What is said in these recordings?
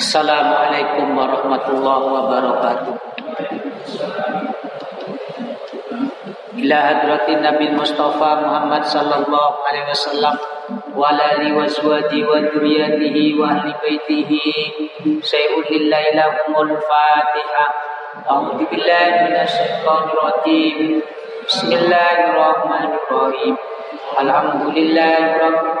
Assalamualaikum warahmatullahi wabarakatuh. Ila hadratin Nabi Mustafa Muhammad sallallahu alaihi wasallam wa alihi wa azwaji wa dzurriyyatihi wa ahli baitihi sayyidul lillahi lahumul Fatihah. A'udzu billahi minasy syaithanir rajim. Bismillahirrahmanirrahim. Alhamdulillahi rabbil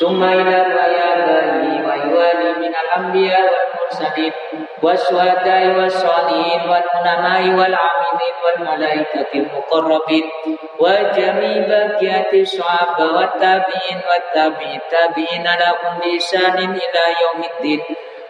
ثم إلى آبائه وإخوانه من الأنبياء والمرسلين والشهداء والصالحين والعلماء والعاملين والملائكة المقربين وجميع بقية الصحابة والتابعين والتابعين التابعين لهم بإحسان إلى يوم الدين.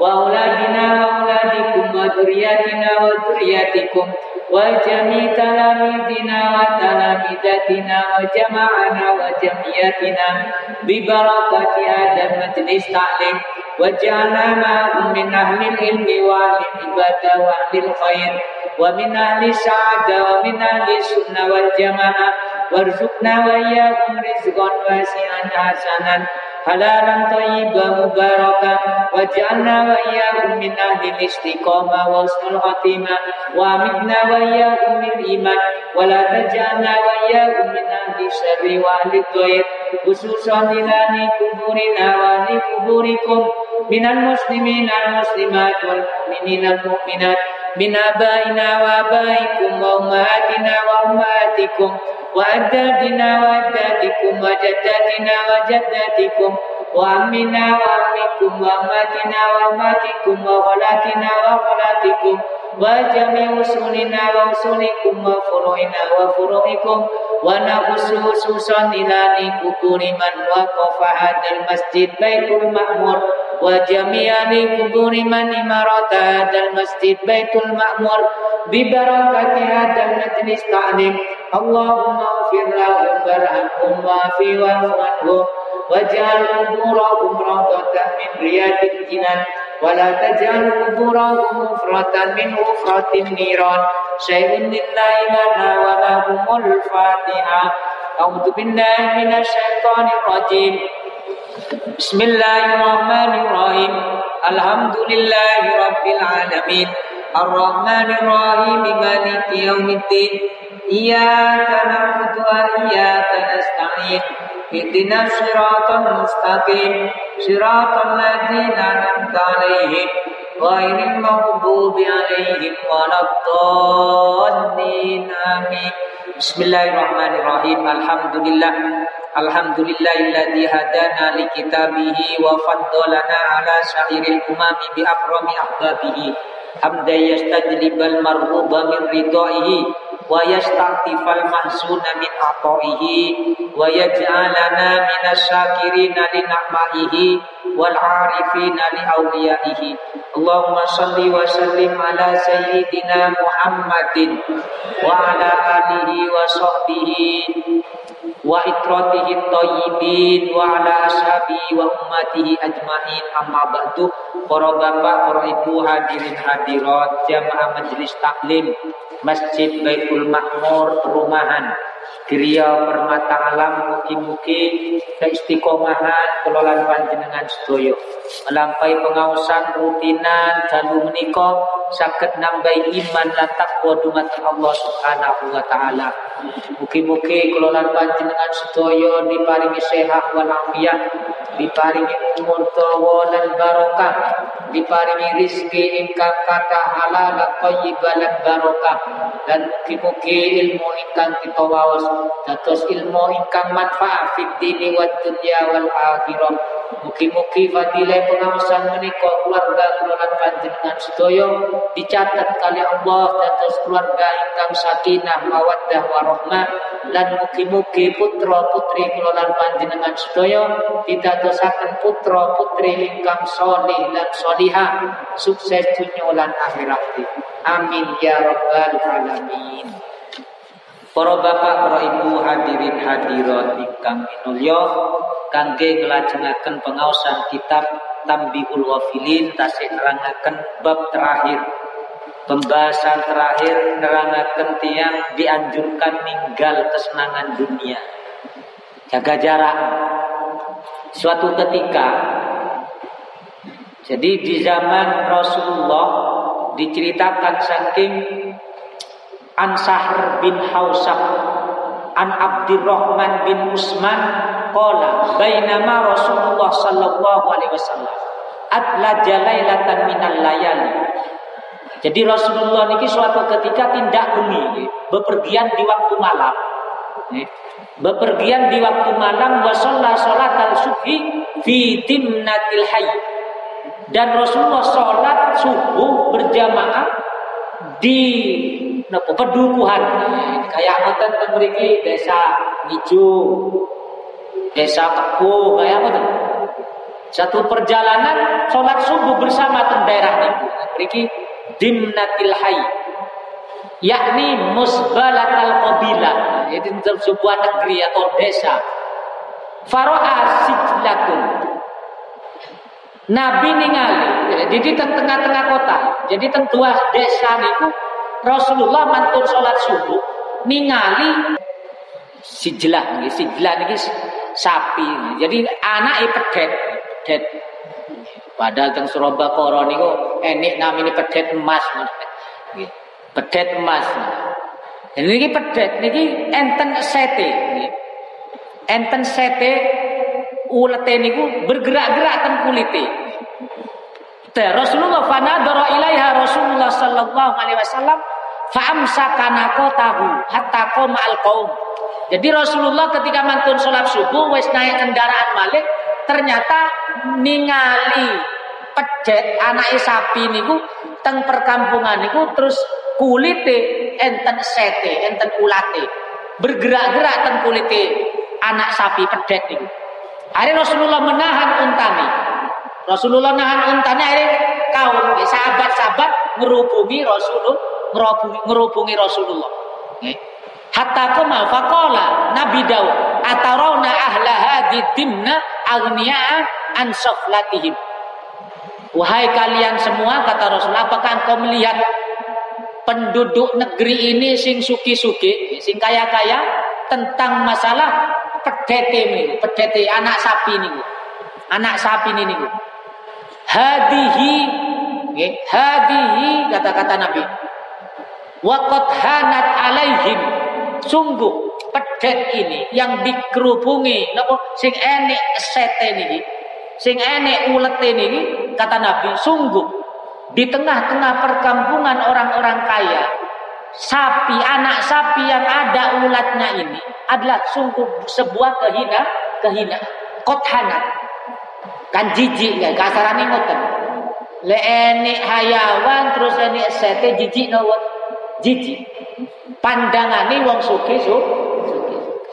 وأولادنا وأولادكم وذرياتنا وذرياتكم وجميع تلاميذنا وتلاميذاتنا وجماعنا وجمعياتنا ببركة هذا المجلس تعليم وجعلنا معهم من أهل العلم وأهل العبادة وأهل الخير ومن أهل السعادة ومن أهل السنة والجماعة warzuqna wa iyyahum rizqan wasi'an hasanan. Halalan thayyiban mubarakan. Waj'alna wa iyyahum min ahli istiqamah wa husnul khatimah wa amitna wa iyyahum min iman. Wa la taj'alna wa min ahli syarri wa ahli khususan ila ni kuburina wa ahli kuburikum minal muslimin al muslimat wal mu'minin al mu'minat. Min abaina وأجدادنا وأجدادكم وجداتنا وجداتكم وعمنا وعمكم وأماتنا وأماتكم وغلاتنا وغلاتكم وجميع أصولنا وأصولكم وفروعنا وفروعكم ونخص خصوصا إلى قبور من وقف هذا المسجد بيت المأمور وجميع قبور من إمارات هذا المسجد بيت المأمور ببركة هذا المجلس تعليم اللهم اغفر لهم وارحمهم وعافي واعف عنهم واجعل قبورهم روضة من رياض الجنان ولا تجعل قبورهم مفرة من غفرة النيران. شيء لله لنا ولهم الفاتحة. أعوذ بالله من الشيطان الرجيم. بسم الله الرحمن الرحيم. الحمد لله رب العالمين. الرحمن الرحيم مالك يوم الدين. إياك نعبد وإياك نستعين. اهدنا الصراط المستقيم. صراط الذين أنعمت عليهم غير المغضوب عليهم ولا الضالين آمين. بسم الله الرحمن الرحيم. الحمد لله الحمد لله الذي هدانا لكتابه وفضلنا على سائر الأمم بأكرم أحبابه حمدا يستجلب المرغوب من رضائه wa yastartifal mahzuna min atoihi, wa yaj'alana minasyakirina li ni'maihi wal 'arifina li awliyaihi. Allahumma shalli wa sallim ala sayyidina Muhammadin wa ala alihi wa sahbihi wa itratihi thayyibin wa ala ashabi wa ummatihi ajmain. Amma ba'du para bapak para ibu hadirin hadirat jamaah majelis taklim Masjid Baitul Makmur Perumahan Geria Permata Alam mugi-mugi keistiqomahan kelolaan panjenengan sedoyo melampaui pengawasan rutinan dan menika saged nambah iman lan takwa dumateng Allah Subhanahu wa taala mugi-mugi kelolaan panjenengan sedoyo diparingi sehat walafiat diparingi umur dawa dan barokah diparingi rizki ingkang kata halal thayyibah lan barokah. Dan mugi-mugi ilmu ingkang kita waos dados ilmu ingkang manfaat fid dini wad dunya wal akhirah Mugi-mugi fadilah pengawasan menika keluarga keluarga panjenengan sedaya dicatat kali Allah dados keluarga ingkang sakinah mawaddah warahmah lan mugi-mugi putra putri keluarga panjenengan sedaya didadosaken putra putri ingkang solih dan solihah sukses dunia lan akhirat. Amin ya rabbal alamin. Para bapak, para ibu hadirin hadirat ingkang minulya kangge nglajengaken pengaosan kitab Tambihul Wafilin tasih nerangaken bab terakhir. Pembahasan terakhir nerangaken tiang dianjurkan ninggal kesenangan dunia. Jaga jarak. Suatu ketika jadi di zaman Rasulullah diceritakan saking Ansahar bin Hausab An Abdurrahman bin Usman Qala bainama Rasulullah sallallahu alaihi wasallam atla jalailatan minal layali. Jadi Rasulullah niki suatu ketika tindak bumi bepergian di waktu malam. Bepergian di waktu malam wa sholat al subhi fi timnatil hayy. Dan Rasulullah sholat subuh berjamaah di napa pedukuhan. Kayak ngoten teng mriki desa Ngicu desa Kepuh kayak ngoten. Satu perjalanan sholat subuh bersama teng daerah niku. Mriki dimnatil hayy yakni musbalatal qabilah itu sebuah negeri atau desa. Faro'a sijlatun Nabi ningali jadi tengah-tengah kota jadi teng desa niku Rasulullah mantun sholat subuh ningali sijlah sijlah niki sapi. Jadi anak pedet, pedet. Padahal teng Surabaya niku enik namanya pedet emas. Pedet emas. Niki pedet niki enten sete. Enten sete ulete niku bergerak-gerak teng kulite. Rasulullah fanadara ilaiha Rasulullah sallallahu alaihi wasallam Fa'amsakana kotahu hatta al kaum. Jadi Rasulullah ketika mantun sholat subuh wes naik kendaraan malik ternyata ningali pedet anak sapi niku teng perkampungan niku terus kulite enten sete enten ulate bergerak-gerak teng kulite anak sapi pedet niku. Hari Rasulullah menahan untani. Rasulullah menahan untani hari kaum sahabat-sahabat ngerubungi Rasulullah ngerubungi, Rasulullah. Hatta koma faqala Nabi Daud atarawna ahla hadi dimna agniya an saflatihim. Wahai kalian semua kata Rasul, apakah engkau melihat penduduk negeri ini sing suki-suki, sing kaya-kaya tentang masalah pedete ini, pedete anak sapi ini. Anak sapi ini Hadihi hadihi kata-kata Nabi Waqad hanat alaihim. Sungguh pedet ini yang dikerubungi napa sing enek sete niki sing enek ulet ini kata Nabi sungguh di tengah-tengah perkampungan orang-orang kaya sapi anak sapi yang ada ulatnya ini adalah sungguh sebuah kehina kehina kothanat kan jijik ya kasaran ngoten le hayawan terus enek sete jijik nawat jijik. Pandangane wong suki su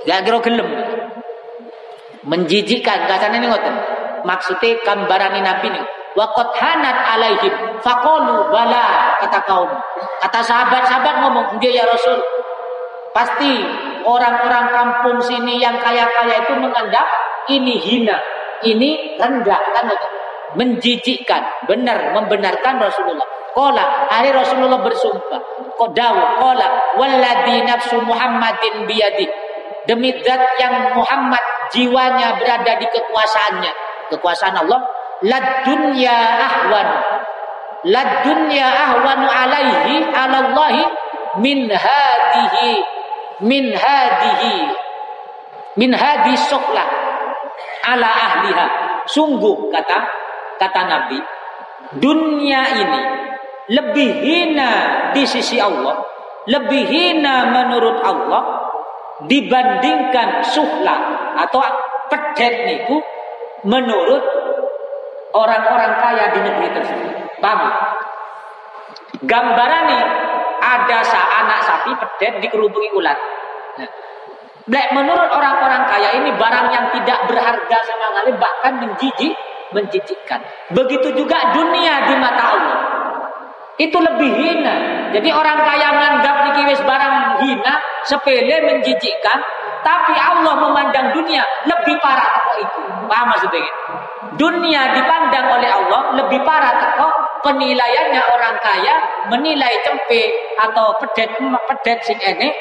Gak kira gelem. Menjijikkan kasane ngoten. Maksudnya gambaran Nabi ini. Waqat hanat alaihim faqalu bala kata kaum. Kata sahabat-sahabat ngomong, "Nggih ya Rasul." Pasti orang-orang kampung sini yang kaya-kaya itu menganggap ini hina, ini rendah kan menjijikkan, benar membenarkan Rasulullah. Kola, hari Rasulullah bersumpah. Kodaw, kola, walladhi nafsu Muhammadin biyadi. Demi zat yang Muhammad jiwanya berada di kekuasaannya. Kekuasaan Allah. Lad dunya ahwan. Lad dunya ahwanu alaihi alallahi min hadihi. Min hadihi. Min hadi soklah. Ala ahliha. Sungguh kata kata Nabi. Dunia ini lebih hina di sisi Allah, lebih hina menurut Allah dibandingkan suhla atau pedet niku menurut orang-orang kaya di negeri tersebut. Paham? Gambaran nih ada sa anak sapi pedet dikerubungi ular. Nah, menurut orang-orang kaya ini barang yang tidak berharga sama sekali bahkan menjijik, menjijikkan. Begitu juga dunia di mata Allah. Itu lebih hina. Jadi orang kaya menganggap nikiwis barang hina, sepele, menjijikkan. Tapi Allah memandang dunia lebih parah teko itu. Paham maksudnya? Dunia dipandang oleh Allah lebih parah teko penilaiannya orang kaya menilai cempe atau pedet pedet sing ene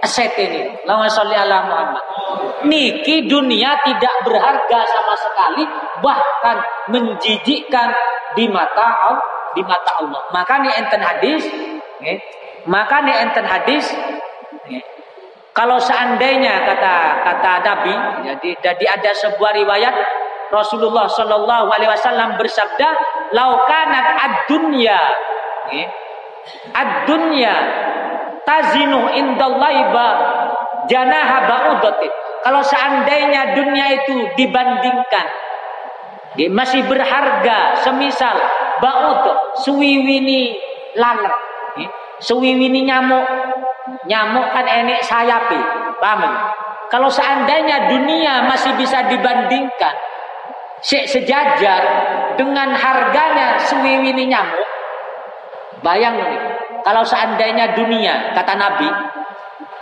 aset ini. Lama sholli ala Muhammad. Niki dunia tidak berharga sama sekali bahkan menjijikkan di mata Allah di mata Allah. Maka nih enten hadis, maka nih enten hadis ya, kalau seandainya kata kata Nabi, jadi jadi ada sebuah riwayat Rasulullah Shallallahu Alaihi Wasallam bersabda, "Laukanat ad-dunya, ya, ad-dunya ba janaha ba'udatin." Kalau seandainya dunia itu dibandingkan masih berharga semisal baut suwiwini laler suwiwini nyamuk. Nyamuk kan enek sayapi paham? Kalau seandainya dunia masih bisa dibandingkan se sejajar dengan harganya suwiwini nyamuk bayang nih kalau seandainya dunia kata Nabi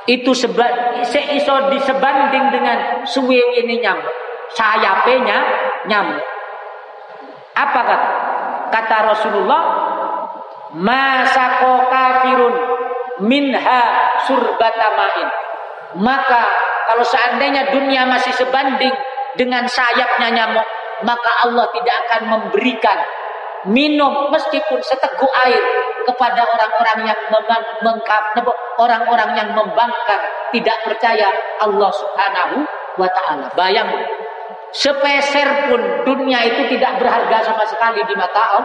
itu seba, seiso disebanding dengan suwiwini nyamuk sayapnya nyamuk. Apa kata? Kata Rasulullah masako kafirun minha surbatamain maka kalau seandainya dunia masih sebanding dengan sayapnya nyamuk maka Allah tidak akan memberikan minum meskipun seteguk air kepada orang-orang yang orang-orang yang membangkang tidak percaya Allah Subhanahu wa taala. Bayang Sepeser pun dunia itu tidak berharga sama sekali di mata Allah.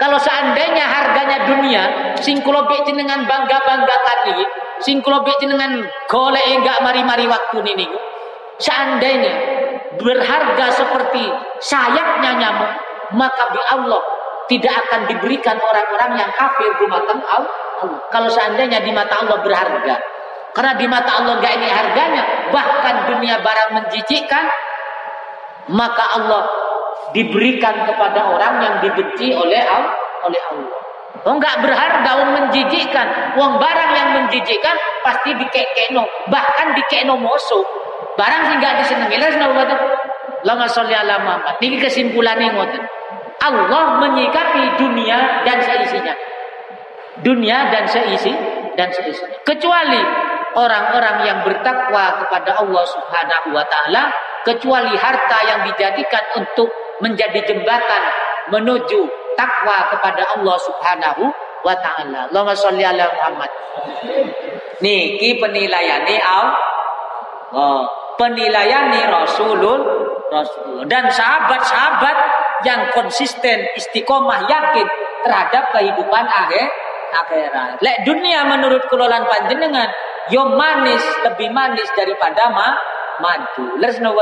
Kalau seandainya harganya dunia, sing dengan bangga-banggakan niki, sing kula dengan golek enggak mari-mari waktu nini. Seandainya berharga seperti sayapnya nyamuk, maka bi Allah tidak akan diberikan orang-orang yang kafir di mata Allah. Kalau seandainya di mata Allah berharga. Karena di mata Allah enggak ini harganya, bahkan dunia barang menjijikkan, maka Allah diberikan kepada orang yang dibenci oleh Allah oleh Allah. Oh enggak berharga, wong menjijikkan. Wong barang yang menjijikkan pasti dikekeno, bahkan dikekno musuh. Barang sing enggak disenengi lah seneng Lama sholli ala Muhammad. Niki kesimpulannya ngoten. Allah menyikapi dunia dan seisinya. Dunia dan seisi dan seisinya. Kecuali orang-orang yang bertakwa kepada Allah Subhanahu wa taala kecuali harta yang dijadikan untuk menjadi jembatan menuju takwa kepada Allah Subhanahu wa taala. Allahumma sholli ala Muhammad. Niki penilaiane Allah. Oh, penilaiane Rasulul Rasulullah dan sahabat-sahabat yang konsisten istiqomah yakin terhadap kehidupan akhir akhirat. Lek dunia menurut kelolaan panjenengan yo manis lebih manis daripada ma madu. Leres no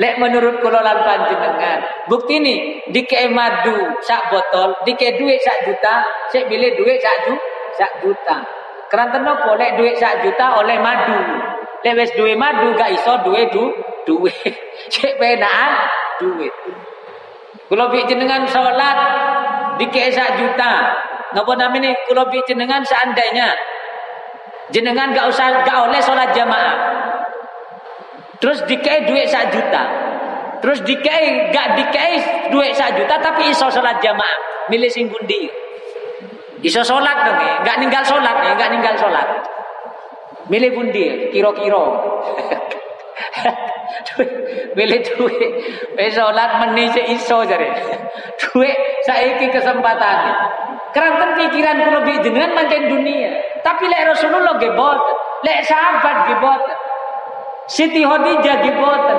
Lek menurut kulolan panjenengan, bukti ini di madu sak botol, di duit sak juta, saya pilih duit sak ju, sak juta. Keranten nopo lek duit sak juta oleh madu. Lek duit madu gak iso duit du, duit. Cek penaan duit. Kalau jenengan sholat di sak juta, napa namanya? Kalau jenengan seandainya jenengan gak usah gak oleh sholat jamaah Terus dikai duit sak juta. Terus dikai gak dikai duit sak juta tapi iso sholat jamaah. Milih sing bundi. Iso sholat dong ya. Gak ninggal sholat ya. Gak ninggal sholat. Milih bundi. Kiro-kiro. Milih duit. Milih sholat meni iso jare. Duit saiki kesempatan. Keranten pikiran ku lebih jenengan mancing dunia. Tapi lek Rasulullah gebot. Lek sahabat gebot. Siti Khadijah geboten,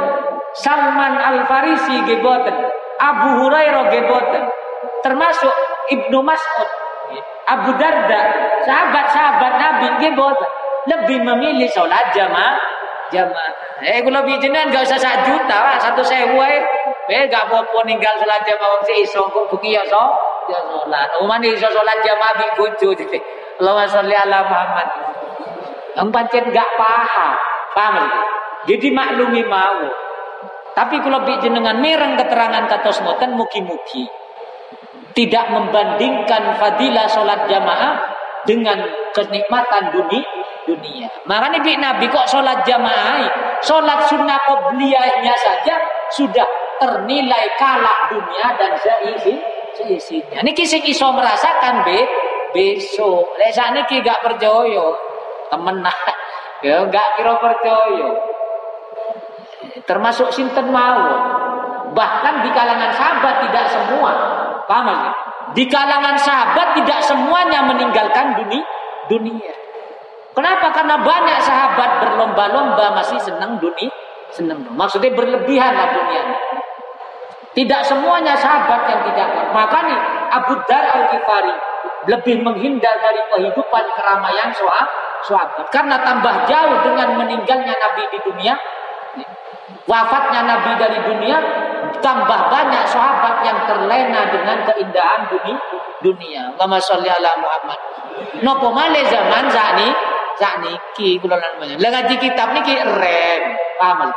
Salman Al Farisi geboten, Abu Hurairah geboten, termasuk Ibnu Mas'ud, Abu Darda, sahabat-sahabat Nabi geboten, lebih memilih sholat jamaah jamaah. Eh kula bijenan gak usah sak juta, satu sewu ae. Eh gak apa-apa ninggal salat jamaah wong sik iso kok bengi ya so. Ya salat. Umane iso salat jamaah bi bojo. Allahumma sholli ala Muhammad. Yang pancen gak paham. Paham? Jadi maklumi mau. Tapi kalau jenengan mereng keterangan kata semoten mugi-mugi tidak membandingkan fadilah sholat jamaah dengan kenikmatan dunia dunia. Makanya Nabi Nabi kok sholat jamaah, sholat sunnah qobliyahnya saja sudah ternilai kalah dunia dan seisi seisinya. Ini kisah iso merasakan be besok. Lesa ini gak percaya temen ya gak kira percaya. Termasuk sinten mau. Bahkan di kalangan sahabat tidak semua. Paham ya? Di kalangan sahabat tidak semuanya meninggalkan dunia. dunia. Kenapa? Karena banyak sahabat berlomba-lomba masih senang dunia, senang. Maksudnya berlebihan lah dunia. Tidak semuanya sahabat yang tidak. Makanya Abu Dar al Ghifari lebih menghindar dari kehidupan keramaian soal sahabat. Karena tambah jauh dengan meninggalnya Nabi di dunia, wafatnya Nabi dari dunia, tambah banyak sahabat yang terlena dengan keindahan dunia. Dunia. Allahumma sholli ala Muhammad. Nopo male zaman sakni sakniki kula lan banyak. Lah ngaji kitab niki rem, paham?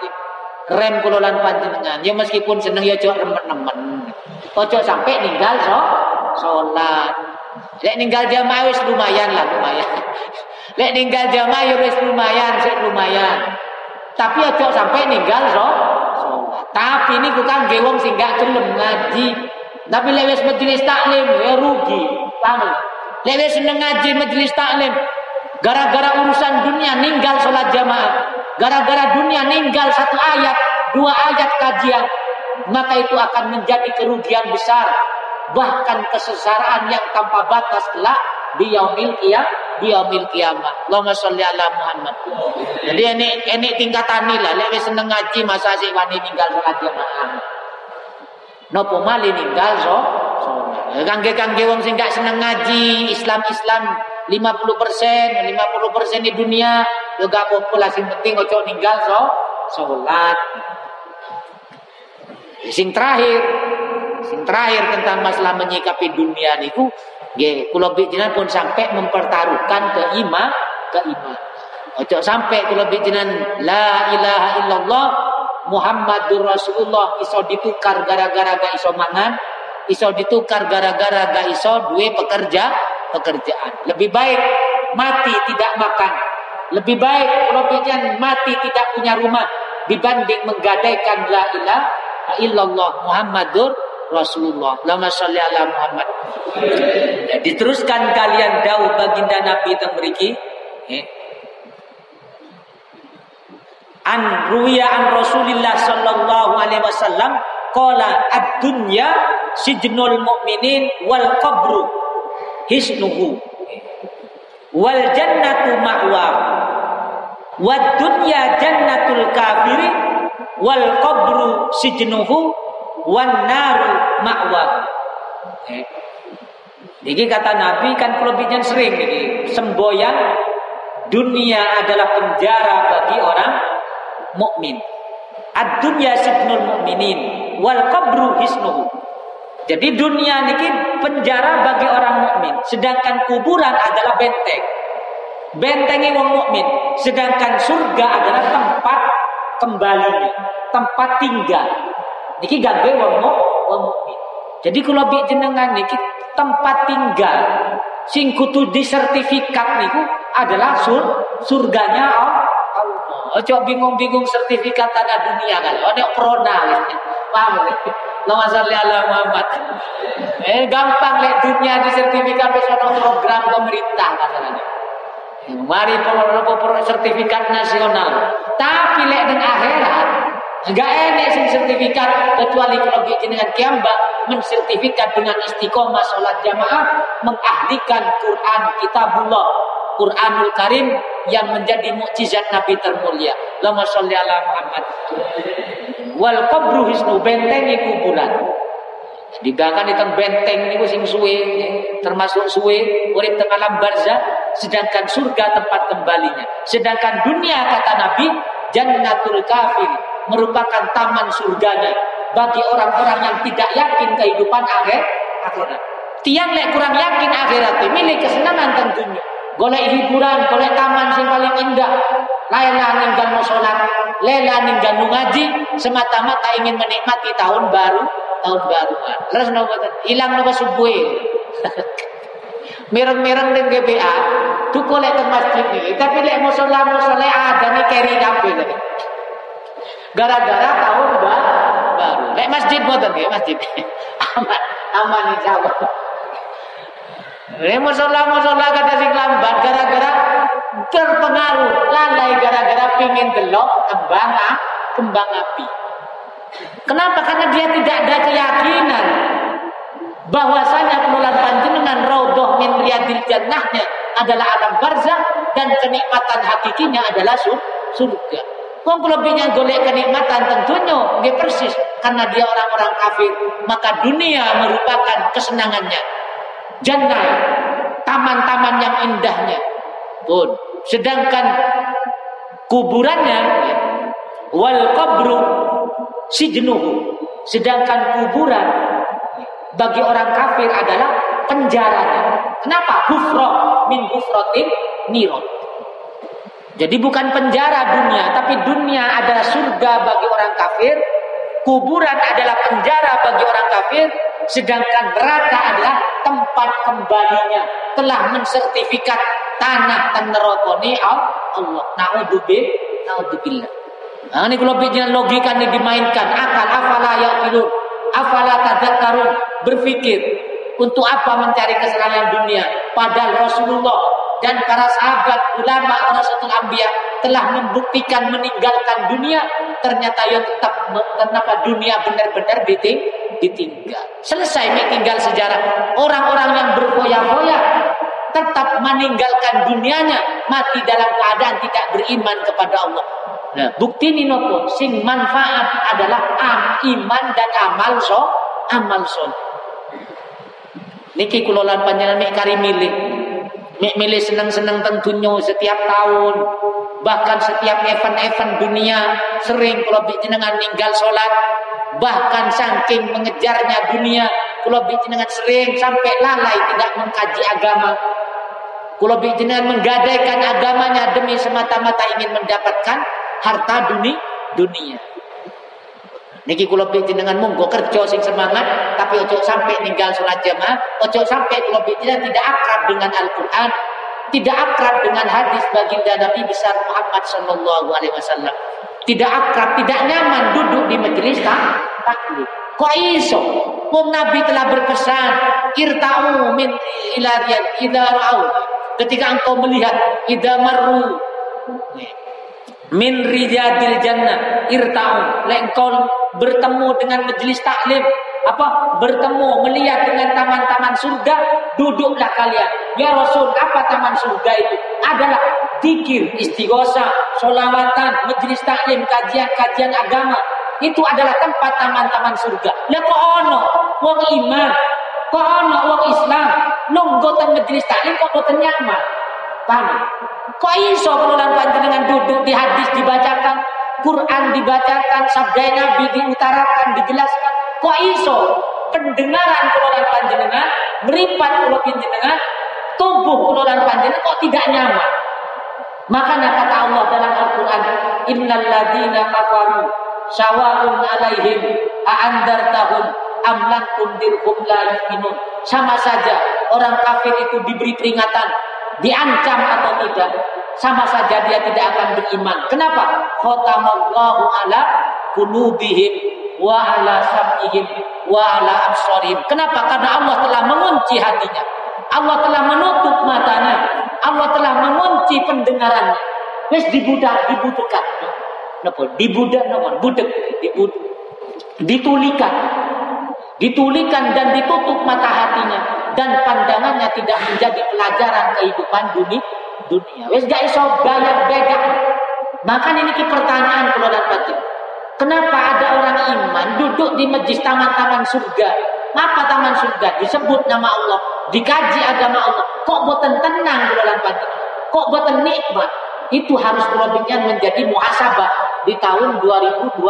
Rem kula lan panjenengan. Ya meskipun seneng ya cok remen-remen. Ojo sampai ninggal so salat. Lek ninggal jamaah wis lumayan lah lumayan. Lek ninggal jamaah ya wis lumayan, sik lumayan. Tapi ojo sampai ninggal so salat. Tapi ini bukan gewong sing gak gelem ngaji. Tapi lewes majelis taklim ya rugi. Paham? Lewes seneng ngaji majelis taklim Gara-gara urusan dunia ninggal sholat jamaah. Gara-gara dunia ninggal satu ayat, dua ayat kajian. Maka itu akan menjadi kerugian besar. Bahkan kesesaraan yang tanpa batas kelak di yaumil qiyam di yaumil qiyamah. Allahumma sholli ala Muhammad. Jadi ini ini tingkatan lah. Lek seneng ngaji masa sih wani ninggal sholat jamaah. Nopo mali ninggal so. Kangge-kangge wong sing gak seneng ngaji, Islam-Islam 50 persen, 50 persen di dunia juga populasi penting ojo ninggal so sholat. Sing terakhir, sing terakhir tentang masalah menyikapi dunia niku, nggih kula bijinan pun sampai mempertaruhkan ke iman, ke iman. Ojo sampai kula bijinan la ilaha illallah Muhammadur Rasulullah iso ditukar gara-gara gak iso mangan, iso ditukar gara-gara gak iso duwe pekerja, pekerjaan. Lebih baik mati tidak makan. Lebih baik kalau mati tidak punya rumah dibanding menggadaikan la ilaha illallah Muhammadur Rasulullah. Lama sholli ala Muhammad. Ya, diteruskan kalian dawuh baginda Nabi teng mriki. Eh. An ruwiya an Rasulillah sallallahu alaihi wasallam qala ad-dunya sijnul mu'minin wal qabru hisnuhu wal jannatu ma'wa. Wad dunya jannatul kafiri. Wal qabru sijnuhu. Wan naru ma'wa. Eh. Ini kata Nabi kan kelebihan sering ini. Semboyan dunia adalah penjara bagi orang mukmin. Ad-dunya sijnul mukminin. Wal qabru hisnuhu jadi dunia ini penjara bagi orang mukmin, sedangkan kuburan adalah benteng. Bentengi wong mukmin, sedangkan surga adalah tempat kembalinya, tempat tinggal. Niki gawe wong mukmin. Jadi kalau bi jenengan niki tempat tinggal sing kudu disertifikat niku adalah sur surganya Allah. Ojo bingung-bingung sertifikat tanah dunia kan. Ada prona. Paham? Lama salli ala Muhammad. Eh gampang lek dunia di sertifikat besok program pemerintah masalahnya. Mari pro sertifikat nasional. Tapi lek dengan akhirat Enggak enak sing sertifikat kecuali kalau dengan kiamba mensertifikat dengan istiqomah sholat jamaah mengahlikan Quran kitabullah Quranul Karim yang menjadi mukjizat Nabi termulia. Lama sholli ala Muhammad wal qabru hisnu bentengi kuburan digakan itu benteng niku sing suwe termasuk suwe urip teng alam barzah sedangkan surga tempat kembalinya sedangkan dunia kata Nabi jannatul kafir merupakan taman surganya bagi orang-orang yang tidak yakin kehidupan akhir akhirat. Tiang lek kurang yakin akhirat milih kesenangan tentunya. Golek hiburan, golek taman sing paling indah. Lela ninggal mau sholat, lela ninggal ngaji, semata-mata ingin menikmati tahun baru, tahun baru. Terus nopo hilang nopo subuh. Mereng-mereng dengan GBA, tuh kolek ke masjid nih. Tapi lek mau sholat, mau sholat ada nih keri kafe tadi. Gara-gara tahun baru. Lek masjid boten nggih, masjid. aman, aman insyaallah. Lek musola musola kata sing lambat gara-gara terpengaruh lalai gara-gara pingin delok kembang kembang api. Kenapa? Karena dia tidak ada keyakinan bahwasanya penolak panjenengan raudhah min jannahnya adalah alam barzah dan kenikmatan hakikinya adalah surga. Wong lebihnya golek kenikmatan tentunya dia persis karena dia orang-orang kafir, maka dunia merupakan kesenangannya. Jannah, taman-taman yang indahnya. Pun sedangkan kuburannya wal qabru sijnuhu. Sedangkan kuburan bagi orang kafir adalah penjaranya. Kenapa? Hufra min hufratin nirot. Jadi bukan penjara dunia, tapi dunia adalah surga bagi orang kafir, kuburan adalah penjara bagi orang kafir, sedangkan neraka adalah tempat kembalinya. Telah mensertifikat tanah dan neraka ini Allah. Naudzubillah. Naudzubillah. Nah, ini kalau bikin logika ini dimainkan, akal afala yaqilun, afala tadakkarun, berpikir untuk apa mencari kesenangan dunia padahal Rasulullah dan para sahabat ulama Rasul Ambiya telah membuktikan meninggalkan dunia ternyata yang tetap kenapa dunia benar-benar diting, ditinggal. Selesai tinggal sejarah orang-orang yang berfoya-foya tetap meninggalkan dunianya mati dalam keadaan tidak beriman kepada Allah. Nah bukti ini nopo sing manfaat adalah am iman dan amal so amal so niki kulolan panjenengan kari milik Nek milih senang-senang tentunya setiap tahun. Bahkan setiap event-event dunia sering kalau jenengan ninggal sholat. Bahkan saking mengejarnya dunia. Kalau jenengan sering sampai lalai tidak mengkaji agama. Kalau jenengan menggadaikan agamanya demi semata-mata ingin mendapatkan harta dunia. dunia. Niki kula dengan monggo kerja sing semangat tapi ojo sampai ninggal salat jamaah, ojo sampai kula tidak akrab dengan Al-Qur'an, tidak akrab dengan hadis baginda Nabi besar Muhammad sallallahu alaihi wasallam. Tidak akrab, tidak nyaman duduk di majelis taklim. Kok iso? Wong Nabi telah berpesan, irta'u min ilariyan idza Ketika engkau melihat idza marru min rijadil jannah irta'u. Lek bertemu dengan majelis taklim, apa bertemu melihat dengan taman-taman surga, duduklah kalian. Ya Rasul, apa taman surga itu? Adalah dikir, istighosa, solawatan, majelis taklim, kajian-kajian agama. Itu adalah tempat taman-taman surga. Ya kok ono wong iman, kok ono wong Islam, nunggu teng majelis taklim kok boten nyaman. Paham? Kok iso penulan panjenengan duduk di hadis dibacakan Quran dibacakan, sabda Nabi diutarakan, dijelaskan. Kok iso pendengaran kulolan panjenengan, meripat kulo panjenengan, tubuh kulolan panjenengan kok tidak nyaman. Makanya kata Allah dalam Al-Quran, Innal ladina kafaru sawa'un alaihim a'andartahum am lam tundirhum la yu'minun. Sama saja orang kafir itu diberi peringatan, diancam atau tidak, sama saja dia tidak akan beriman. Kenapa? Khatamallahu ala qulubihim wa ala sam'ihim wa ala absarihim. Kenapa? Karena Allah telah mengunci hatinya. Allah telah menutup matanya. Allah telah mengunci pendengarannya. Wis dibudak, dibudekan. Napa? Dibudak napa? Dibudek. Ditulikan. Ditulikan dan ditutup mata hatinya dan pandangannya tidak menjadi pelajaran kehidupan dunia dunia. Wes gak iso bayar beda. Maka ini pertanyaan kalau batin. Kenapa ada orang iman duduk di majlis taman-taman surga? Apa taman surga? Disebut nama Allah, dikaji agama Allah. Kok boten tenang kalau batin? Kok boten nikmat? Itu harus kulabinya menjadi muhasabah di tahun 2022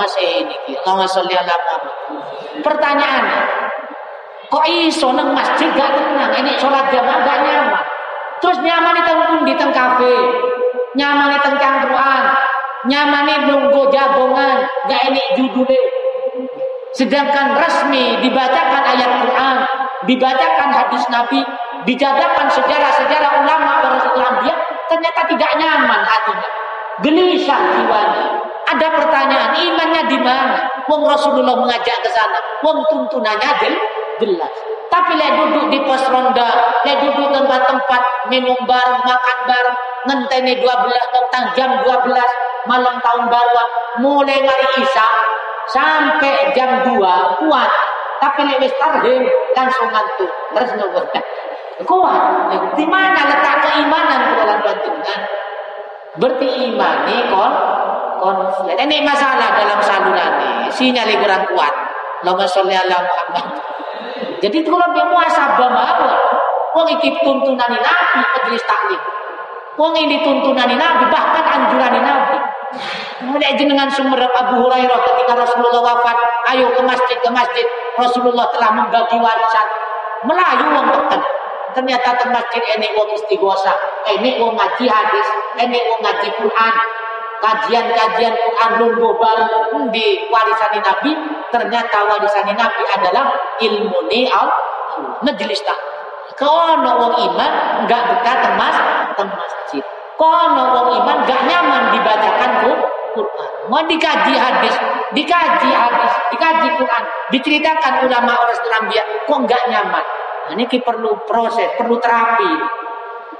Masehi ini. Allahumma sholli ala Pertanyaan, kok iso nang masjid gak tenang? Ini sholat jamaah gak nyaman. Terus nyaman di tengah di tengah kafe, nyaman di tengah cangkruan, nyaman di nunggu jagongan, gak ini judulnya. Sedangkan resmi dibacakan ayat Quran, dibacakan hadis Nabi, dijadakan sejarah-sejarah ulama para Islam dia ternyata tidak nyaman hatinya. Gelisah jiwanya. Ada pertanyaan, imannya di mana? Wong Rasulullah mengajak ke sana. Wong tuntunannya jelas. Tapi lek duduk di pos ronda, lek duduk tempat-tempat minum bareng, makan bareng, ngenteni 12 tentang jam 12 malam tahun baru mulai hari Isya sampai jam 2 kuat. Tapi lek wis tarhim langsung ngantuk. Terus nopo. Kuat. Di mana letak keimanan dalam panjenengan? Berarti imani kon konflik. Ini masalah dalam saluran ini. Sinyal kurang kuat. Allahumma sholli ala Muhammad. Jadi kalau dia muasabah mawon. Wong iki tuntunan Nabi majelis taklim. Wong ini tuntunan Nabi bahkan anjuran Nabi. Mulai jenengan sumber Abu Hurairah ketika Rasulullah wafat, ayo ke masjid ke masjid. Rasulullah telah membagi warisan. Melayu wong tekan. Ternyata ke masjid ini wong istighosa, ini wong ngaji hadis, ini wong ngaji Quran, kajian-kajian Quran lungguh bareng di warisan Nabi. Ternyata warisan Nabi adalah ilmu al majelis tak kono wong iman enggak betah temas masjid. Kono wong iman enggak nyaman dibacakan Quran. Mau dikaji hadis dikaji hadis dikaji Quran diceritakan ulama orang Islam dia kok enggak nyaman? Nah, ini perlu proses perlu terapi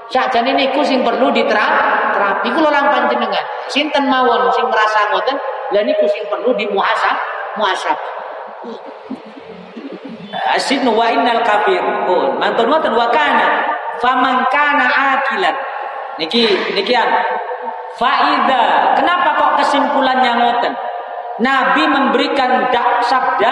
Sakjane niku sing perlu diterapi iku lho lan panjenengan. Sinten mawon sing merasa ngoten, lha niku sing perlu dimuhasab, muhasab. Asidnu wa innal kafir pun mantun ngoten wa kana faman kana akilan. Niki nikian. Faida, kenapa kok kesimpulannya ngoten? Nabi memberikan dak sabda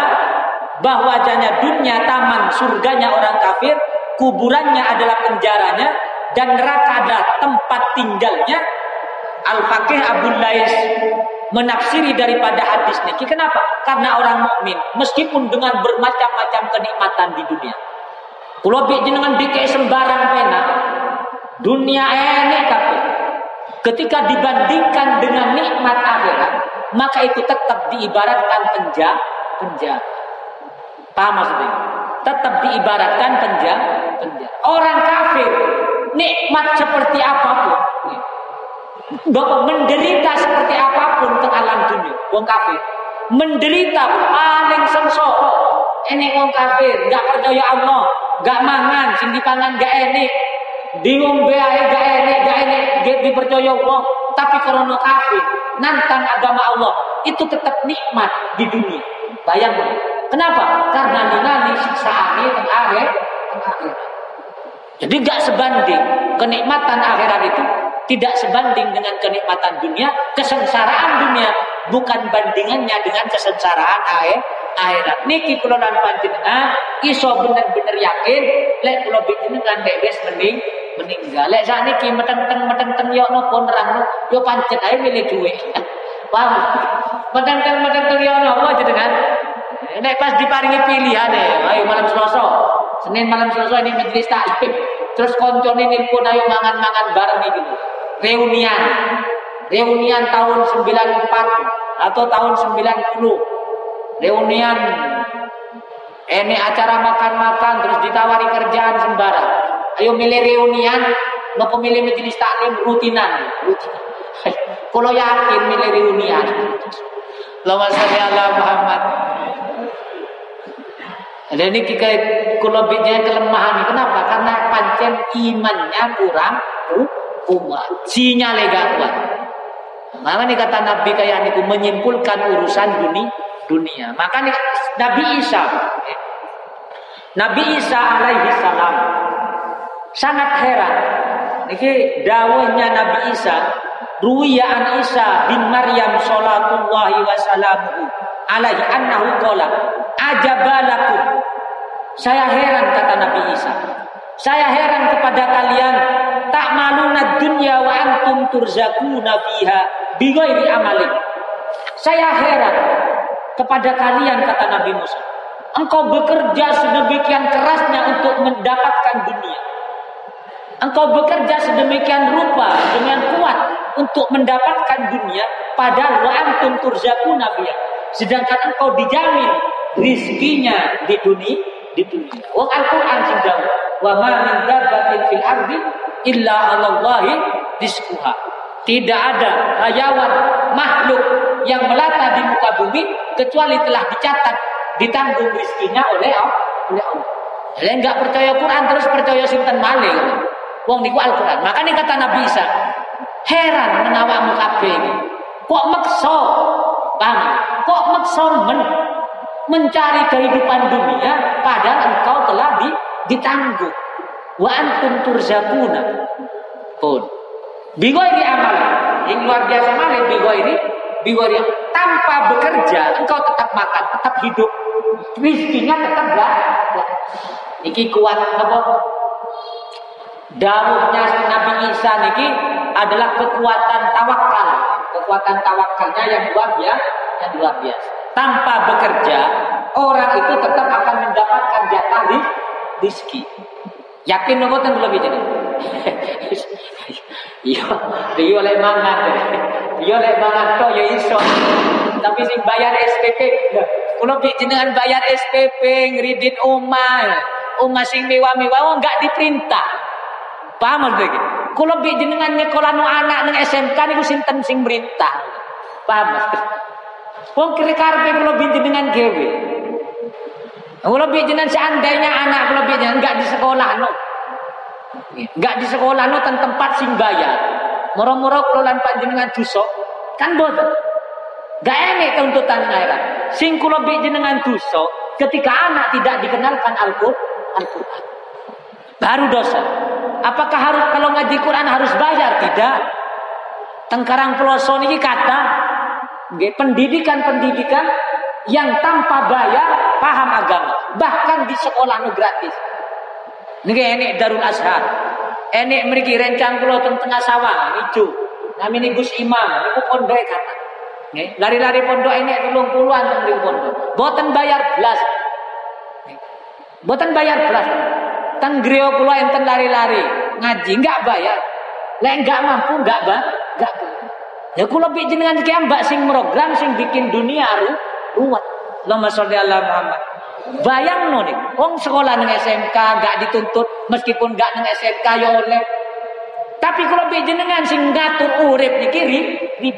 bahwajanya dunia taman surganya orang kafir, kuburannya adalah penjaranya, dan neraka adalah tempat tinggalnya Al-Faqih Abu Lais menafsiri daripada hadis ini. Kenapa? Karena orang mukmin meskipun dengan bermacam-macam kenikmatan di dunia. Kalau dengan bikin sembarang pena, dunia ini tapi ketika dibandingkan dengan nikmat akhirat, maka itu tetap diibaratkan penjara. penjara. Paham maksudnya? Tetap diibaratkan penjara. penjara. Orang kafir nikmat seperti apa pun. Bapak menderita seperti apa pun ke alam dunia, wong kafir. Menderita paling sengsara. Ini wong kafir, nggak percaya Allah, nggak mangan, sing dipangan nggak enak. Diombe ae gak enak, gak enak, gak dipercaya Allah. Tapi karena kafir, nantang agama Allah, itu tetap nikmat di dunia. Bayangkan. Kenapa? Karena ningali siksaane teng akhir, teng akhir. Jadi gak sebanding kenikmatan akhirat itu tidak sebanding dengan kenikmatan dunia, kesengsaraan dunia bukan bandingannya dengan kesengsaraan air akhirat. Niki kula lan panjenengan iso bener-bener yakin lek kula panjenengan lek wis mending meninggal. Lek sakniki meteng-teng meteng-teng yo napa nerangno yo pancet ae milih duit. Paham? Meteng-teng meteng-teng yo napa jenengan? Nek pas diparingi pilihan ayo malam Selasa Senin malam selesai ini majelis taklim. Terus koncone pun ayo mangan-mangan bareng lho. Reunian. Reunian tahun 94 atau tahun 90. Reunian ini acara makan-makan terus ditawari kerjaan sembarang. Ayo milih reunian, mau pemilih majelis taklim rutinan. Rutinan. Kalau yakin milih reunian. Lama sholli ala Muhammad. Dan ini kita kelebihnya kelemahan kenapa? Karena pancen imannya kurang kuat. Sinyal lega kuat. Maka nih kata Nabi kayak niku menyimpulkan urusan dunia dunia. Maka nih, Nabi Isa Nabi Isa alaihi salam sangat heran. Niki dawuhnya Nabi Isa Ruwiya an Isa bin Maryam salatullahi wa salamuhu alaihi annahu qala ajabalakum saya heran kata Nabi Isa Saya heran kepada kalian tak maluna dunya wa antum turzakuna fiha bighairi amalik. Saya heran kepada kalian kata Nabi Musa. Engkau bekerja sedemikian kerasnya untuk mendapatkan dunia. Engkau bekerja sedemikian rupa dengan kuat untuk mendapatkan dunia padahal wa antum turzakuna fiha. Sedangkan engkau dijamin rizkinya di dunia di dunia. Wong Al-Qur'an sing wa ma min dabbatin fil ardi illa 'alallahi rizquha. Tidak ada hayawan makhluk yang melata di muka bumi kecuali telah dicatat ditanggung rizkinya oleh Allah. Oleh Allah. Jadi enggak percaya Quran terus percaya sinten malih. Wong niku Al-Qur'an. Makanya kata Nabi Isa, heran menawakmu kabeh Kok maksa? Paham? Kok maksa men mencari kehidupan dunia padahal engkau telah di, ditanggung. Wa antum turzakuna. Pun. Bigoiri amal. Yang luar biasa malih bigoiri bigoiri tanpa bekerja engkau tetap makan, tetap hidup. Rizkinya tetap gak. Iki kuat apa? Dawuhnya Nabi Isa niki adalah kekuatan tawakal. Kekuatan tawakalnya yang luar biasa, yang luar biasa tanpa bekerja, orang itu tetap akan mendapatkan jatah rizki. Yakin nopo ten lebih jadi. Iya, dia oleh mangan. Dia oleh mangan to ya iso. Tapi sing bayar SPP, kalau jenengan bayar SPP ngridit omah, omah sing mewah-mewah enggak diperintah. Paham lagi? Kalau jenengan nyekolah anak nang SMK niku sinten sing merintah. Paham? Wong kira karpe kula binti dengan gawe. Kula dengan seandainya anak kula binti enggak di sekolah no. Enggak di sekolah no ten tempat sing bayar. Moro-moro kula lan panjenengan dosa kan boten. Gak enek tuntutan akhirat. Sing kula dengan dosa ketika anak tidak dikenalkan Al-Qur'an. Baru dosa. Apakah harus kalau ngaji Quran harus bayar? Tidak. Tengkarang peloso ini kata pendidikan-pendidikan yang tanpa bayar paham agama. Bahkan di sekolah nu gratis. Niki enek Darul Azhar. Enek mriki rencang kula teng tengah sawah ijo. Namine Gus Imam niku pondok kata. Nggih lari-lari pondok enek 30-an teng pondok. Boten bayar belas. Boten bayar belas teng griya kula enten lari-lari ngaji enggak bayar lek enggak mampu enggak ba enggak Ya kula lebih jenengan iki mbak sing program sing bikin dunia ru ruwet. Allahumma sholli ala Muhammad. Bayang no nih, wong sekolah nang SMK gak dituntut meskipun gak nang SMK ya oleh. Tapi kalau jenengan sing ngatur urip niki ribet.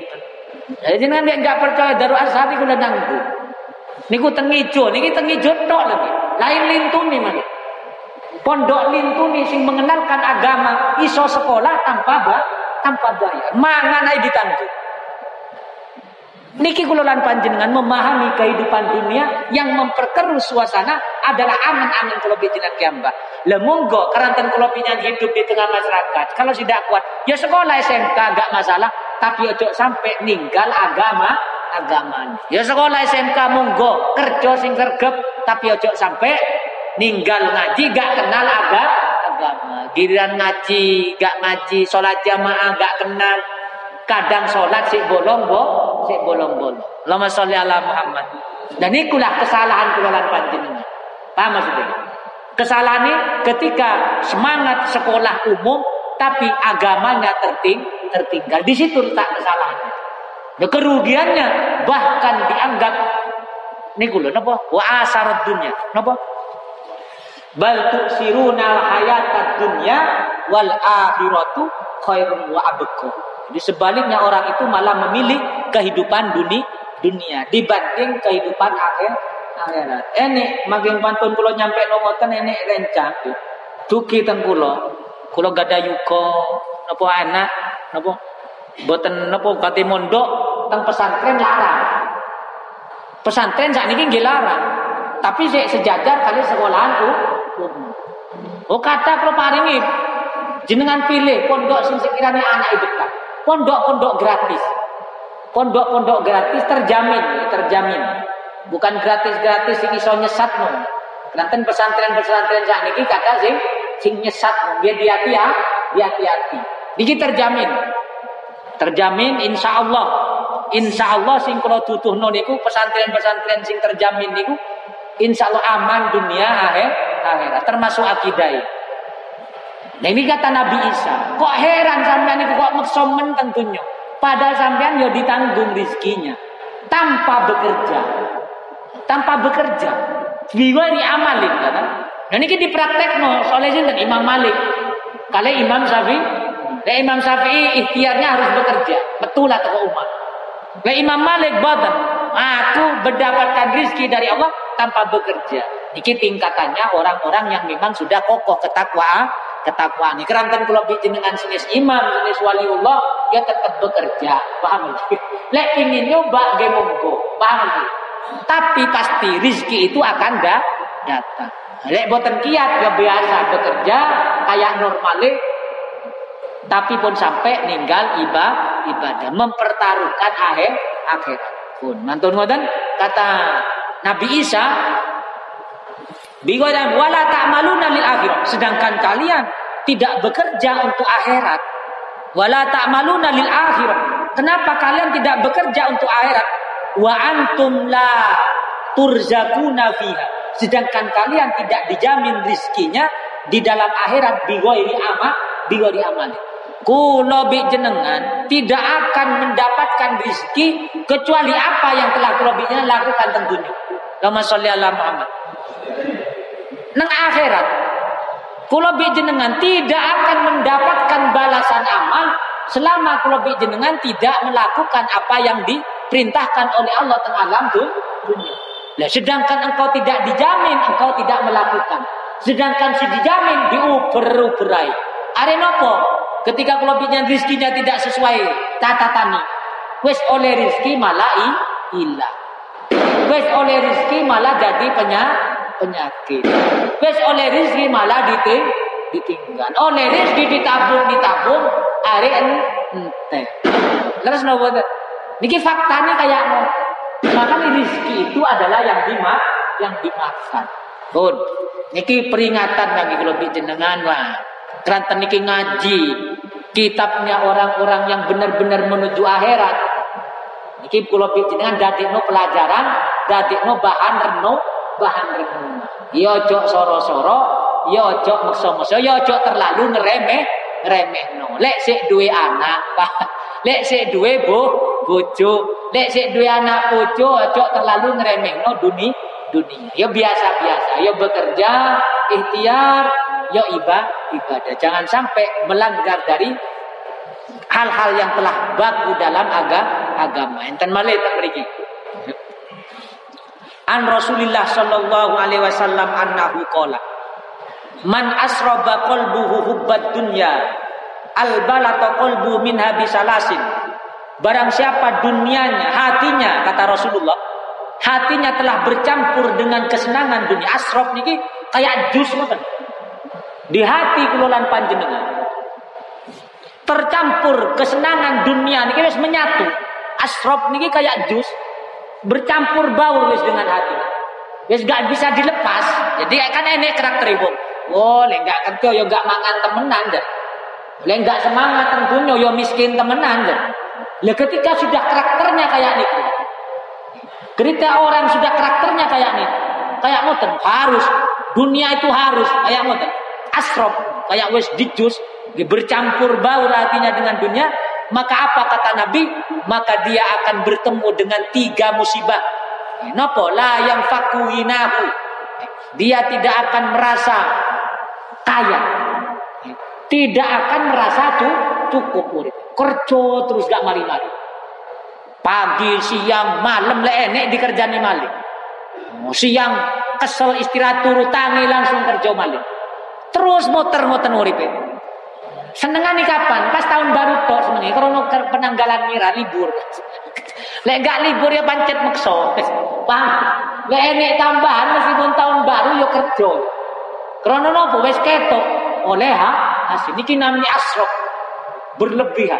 Jadi jenengan nek gak percaya daru ashabi kula nanggu. Niku teng ijo, niki teng ijo tok lagi. Lain lintuni mah. Pondok lintuni sing mengenalkan agama iso sekolah tanpa ba tanpa bayar. Mangan aja ditanggung. Niki kulolan panjenengan memahami kehidupan dunia yang memperkeruh suasana adalah angan-angan kalau bijinan kiamba. Lemunggo karantan kalau hidup di tengah masyarakat. Kalau tidak kuat, ya sekolah SMK gak masalah. Tapi ojo sampai ninggal agama agama. Ya sekolah SMK monggo kerja sing sergep tapi ojo sampai ninggal ngaji gak kenal agama agama. Giliran ngaji, gak ngaji, sholat jamaah gak kenal. Kadang sholat si bolong bo, si bolong bolong. Lama sholli ala Muhammad. Dan ikulah kesalahan kulalan panjenengan. Paham maksudnya? Kesalahan ini ketika semangat sekolah umum tapi agamanya terting, tertinggal. Di situ tak kesalahan. Nah, kerugiannya bahkan dianggap ini kulo napa wa asarat dunia napa Bal tu'siruna hayatad dunya wal akhiratu khairun wa abqa. Jadi sebaliknya orang itu malah memilih kehidupan dunia dunia dibanding kehidupan akhir akhirat. Ini makin pantun kula nyampe nomoten ini rencang duki teng kula. Kula gada yuko napa anak napa boten napa kate mondok teng pesantren larang. Pesantren sakniki nggih larang. Tapi sejajar kali sekolahan tuh Oh kata kalau paringi jenengan pilih pondok sing sekiranya anak dekat. Pondok-pondok gratis. Pondok-pondok gratis terjamin, terjamin. Bukan gratis-gratis sing iso nyesat no. Nanten pesantren-pesantren sak niki kata sing sing nyesat dia hati ya, dia hati-hati. Niki terjamin. Terjamin insya Allah. Insya Allah sing kalau tutuhno niku pesantren-pesantren sing terjamin niku insya Allah aman dunia akhir akhirat termasuk akidah. Nah ini kata Nabi Isa, kok heran sampean niku kok meksomen tentunya. Padahal sampean yo ditanggung rizkinya tanpa bekerja. Tanpa bekerja. Biwari amalin kata. Dan ini dipraktekno oleh sinten Imam Malik. Kalau Imam Syafi'i, nah Imam Syafi'i ikhtiarnya harus bekerja. Betul atau umat. Nah Imam Malik badan, aku mendapatkan rizki dari Allah tanpa bekerja. Ini tingkatannya orang-orang yang memang sudah kokoh ketakwaan, ketakwaan. Ini kerantan kalau dengan sinis imam, sinis waliullah, dia tetap bekerja. Paham? Lek ingin nyoba ge. Paham? Tapi pasti rizki itu akan da datang. Lek boten kiat ya biasa bekerja kayak normalnya tapi pun sampai ninggal ibadah ibadah mempertaruhkan akhir akhir pun mantun ngoten? Kata Nabi Isa bigodan wala ta'maluna lil akhirah sedangkan kalian tidak bekerja untuk akhirat. Wala ta'maluna lil akhirah kenapa kalian tidak bekerja untuk akhirat? Wa antum la turzakuna fiha. Sedangkan kalian tidak dijamin rizkinya di dalam akhirat bighairi amal bighairi amal Kulo bi jenengan tidak akan mendapatkan rizki kecuali apa yang telah kulo lakukan tentunya. Lama sholli ala Muhammad. Nang akhirat kulo bi jenengan tidak akan mendapatkan balasan amal selama kulo bi jenengan tidak melakukan apa yang diperintahkan oleh Allah tengah alam dunia. Nah, sedangkan engkau tidak dijamin, engkau tidak melakukan. Sedangkan si dijamin diuber-uberai. Are nopo? Ketika kelebihnya rizkinya tidak sesuai catatan wes oleh rizki malah hilang. Wes oleh rizki malah jadi penyakit. Wes oleh rizki malah diting ditinggal. Oleh rizki ditabung ditabung, are ente. Terus nopo? Niki faktanya kayak? Maka rizki itu adalah yang dimak yang dimakan. Pun, niki peringatan bagi kalau jenengan wah. Keranten niki ngaji kitabnya orang-orang yang benar-benar menuju akhirat. Niki kalau jenengan no pelajaran, no bahan reno, bahan. Yo ya jok soro-soro, ya makso-makso, yo ya jok terlalu ngeremeh, ngeremeh no. Lek sik duwe anak, Lek sik duwe bu, bojo, lek sik duwe anak bojo aja terlalu ngremehno dunia dunia. Ya biasa-biasa, ya bekerja, ikhtiar, ya ibadah, ibadah. Jangan sampai melanggar dari hal-hal yang telah baku dalam agama agama. Enten malih tak mriki. An Rasulillah sallallahu alaihi wasallam annahu qala Man asraba qalbuhu hubbad dunya al balata qalbu minha bisalasin. Barang siapa dunianya, hatinya kata Rasulullah, hatinya telah bercampur dengan kesenangan dunia. Asrof niki kayak jus ngoten. Di hati kulolan panjenengan. Tercampur kesenangan dunia niki wis menyatu. Asrof niki kayak jus bercampur baur wis dengan hati. Wis gak bisa dilepas. Jadi kan enek karakter ibu. Oh, gak kerja yo gak mangan temenan dah. Lek enggak semangat tentunya yo miskin temenan ya. Lah ketika sudah karakternya kayak niku. Ketika orang sudah karakternya kayak nih, kayak ngoten harus dunia itu harus kayak ngoten. Asrof kayak wes dijus bercampur baur hatinya dengan dunia, maka apa kata Nabi? Maka dia akan bertemu dengan tiga musibah. Nopo la yang fakuinahu. Dia tidak akan merasa kaya, tidak akan merasa tuh cukup urip. Kerja terus gak mari-mari. Pagi, siang, malam le enek dikerjani malik. Siang kesel istirahat turu tangi langsung kerja malik. Terus muter-muter urip. Senengane kapan? Pas tahun baru tok senenge karena penanggalan mira libur. Lek gak libur ya pancet mekso. Paham? Lek enek tambahan meskipun tahun baru yo ya kerja. Karena nopo wis ketok oleh ha hasil. Niki namanya asrok berlebihan.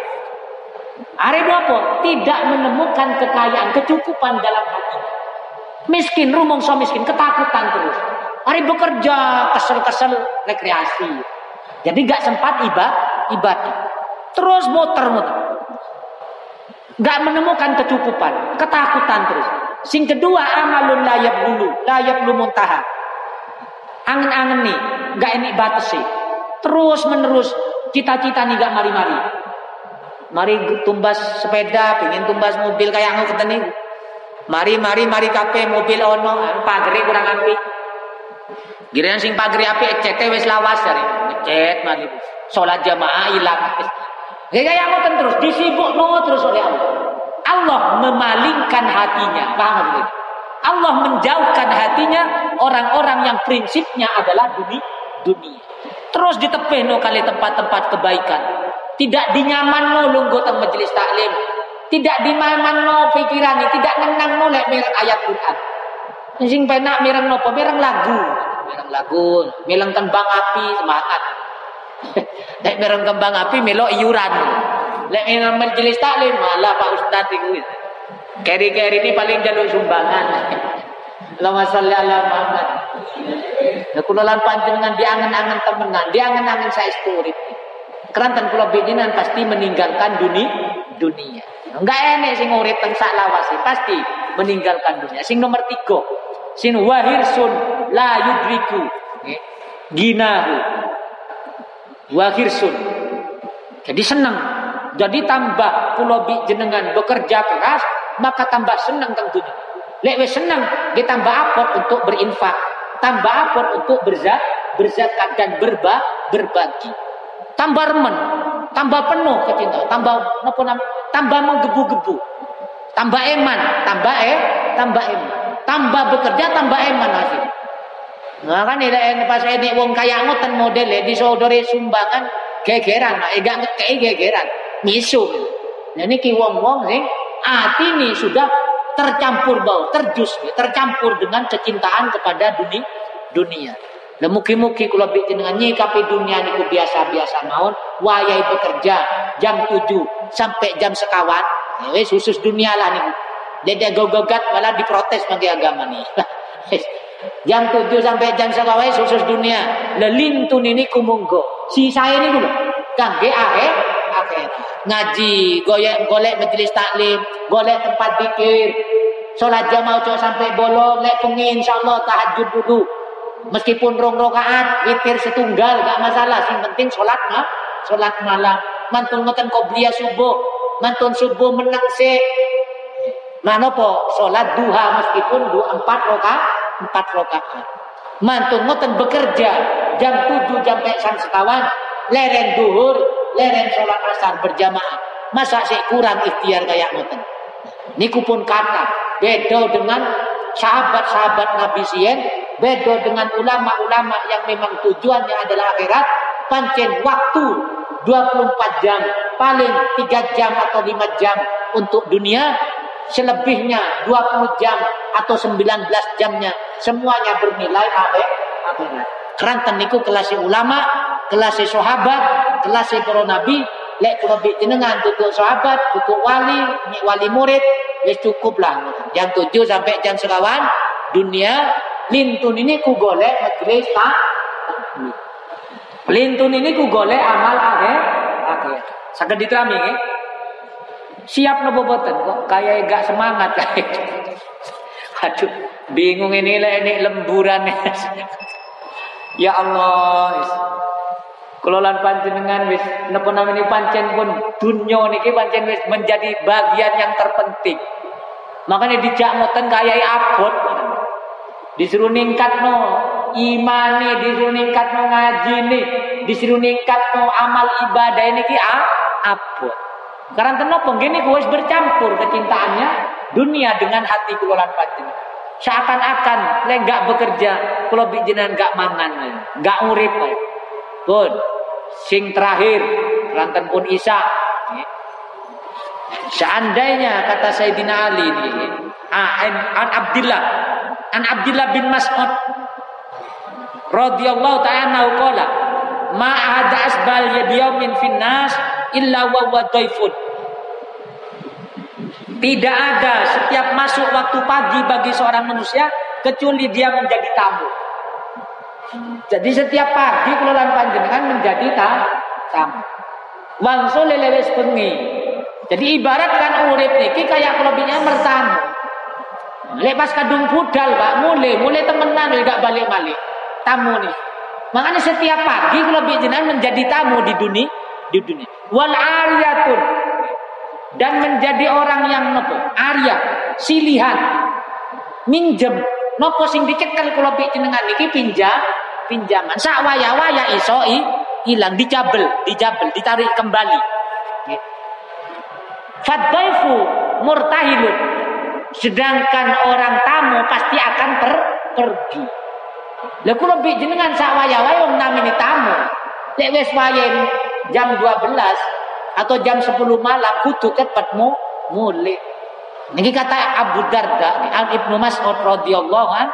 Are apa? Tidak menemukan kekayaan, kecukupan dalam hati. Miskin, rumong so miskin, ketakutan terus. Mari bekerja, kesel-kesel rekreasi. Jadi gak sempat ibadah, ibadah. Terus muter-muter. Gak menemukan kecukupan, ketakutan terus. Sing kedua amalun layak bulu, layak bulu muntaha. Angen-angen nih, gak ini batas sih. Terus menerus cita-cita nih gak mari-mari. Mari tumbas sepeda, pengen tumbas mobil kayak aku ketemu. Mari mari mari kape mobil ono pagri kurang api. Giliran sing pagri api CT wis lawas dari ngecet mari. Salat jamaah ilang. Ya kayak ngoten terus disibuk no terus oleh Allah. Allah memalingkan hatinya. Paham tidak? Allah menjauhkan hatinya orang-orang yang prinsipnya adalah dunia. dunia. Terus ditepeh no kali tempat-tempat kebaikan. Tidak dinyaman no lungguh teng majelis taklim. Tidak dimaman pikiran tidak nenang no lek ayat Quran. Sing penak mireng nopo mireng lagu, mireng lagu, mireng kembang api semangat. lek mireng kembang api melo iuran. Lek mireng majelis taklim malah Pak Ustaz iku. Keri-keri ini paling jalur sumbangan. Lama salli ala Muhammad. Nah, kula lan panjenengan diangen-angen temenan, diangen-angen saya urip. Kerantan kula bidinan pasti meninggalkan dunia dunia. Enggak enek sing urip teng sak lawasi, pasti meninggalkan dunia. Sing nomor tiga, sin wahirsun la yudriku. Ginahu. Wahirsun. Jadi senang. Jadi tambah kula jenengan bekerja keras, maka tambah senang tentunya. Lek wis senang, ditambah apot untuk berinfak, tambah apot untuk berzak, berzakat dan berba, berbagi. Tambah remen, tambah penuh kecintaan, tambah apa namanya? Tambah menggebu-gebu. Tambah eman, tambah eh, tambah eman. Tambah bekerja, tambah eman hasil. Nah kan ini pas ini wong kaya ngoten model di saudari sumbangan gegeran, eh gak ngekei gegeran, misu. Nah ini ki wong-wong sing ini sudah tercampur bau, terjus, tercampur dengan kecintaan kepada dunia. dunia. Dan mugi-mugi kula dengan nyikapi dunia niku biasa-biasa mawon, wayai bekerja jam 7 sampai jam sekawan, ya wis khusus dunia lah niku. Dede gogogat malah diprotes bagi agama nih. jam 7 sampai jam sekawan khusus dunia. Lelintun ini kumunggo. Si saya ini dulu. Kangge ahe akhir. Ngaji, golek golek majelis taklim, golek tempat pikir. Salat jamaah sampai bolong, lek pengin insyaallah tahajud dulu Meskipun rong rokaat, witir setunggal, gak masalah. Yang penting sholat nah, sholat malam. Mantun ngoten qobliyah subuh, mantun subuh menang se. Mana po sholat duha meskipun dua empat rokaat, empat rokaat. Mantun ngoten bekerja jam tujuh jam sang sekawan, leren duhur, leren sholat asar berjamaah. Masa sih kurang ikhtiar kayak ngoten. Niku pun kata beda dengan sahabat-sahabat Nabi Sien Beda dengan ulama-ulama yang memang tujuannya adalah akhirat, pancen waktu 24 jam, paling 3 jam atau 5 jam untuk dunia, selebihnya 20 jam atau 19 jamnya semuanya bernilai akhirat. Keranten niku kelas ulama, kelas sahabat, kelas para nabi, lek kula jenengan tutuk sahabat, tutuk wali, wali murid, ya cukup lah. Jam 7 sampai jam sekawan dunia. Lintun ini ku golek majelis tak lintun ini ku golek amal akhir akhir saged diterami nggih siap nopo boten? Kok kayak gak semangat kayak aduh bingung ini lah ini lemburan ya Allah kelolaan panjenengan wis napa namanya pancen pun dunia niki pancen wis menjadi bagian yang terpenting. Makanya dijak ngoten kayak abot. Disuruh ningkat no imani, disuruh ningkat no ngaji nih, disuruh ningkat no amal ibadah ini ki ah, apa? Karena kenapa? Gini gue bercampur kecintaannya dunia dengan hati kulolan panjenengan. Seakan-akan le nggak bekerja, kalau bijinan nggak mangan, nggak urip. Pun, sing terakhir, ranten pun Isa. Seandainya kata Sayyidina Ali ini, ah, an Abdillah an Abdullah bin Mas'ud radhiyallahu ta'ala qala ma ada asbal yadiyaumin finnas illa wa huwa dhaifun tidak ada setiap masuk waktu pagi bagi seorang manusia kecuali dia menjadi tamu. Jadi setiap pagi kelolaan panjenengan menjadi tamu. Wangsul lelewes bengi. Jadi ibaratkan urip niki kayak kelebihnya mertamu. Lepas kadung budal pak, mulai mulai temenan gak balik-balik. Tamu nih. Makanya setiap pagi kalau jenengan menjadi tamu di dunia, di dunia. Wal ariyatun. Dan menjadi orang yang nopo. Arya silihan. Minjem. Nopo sing kan kalau jenengan niki pinjam pinjaman. Sak waya waya iso hilang dicabel dicabel ditarik kembali. Fadbaifu murtahilun. Sedangkan orang tamu pasti akan per pergi. Lah kula jenengan sak waya-waya wong tamu. Lek wis jam 12 atau jam 10 malam kudu ketemu mulai. Niki kata Abu Darda, Ibnu Mas'ud radhiyallahu an.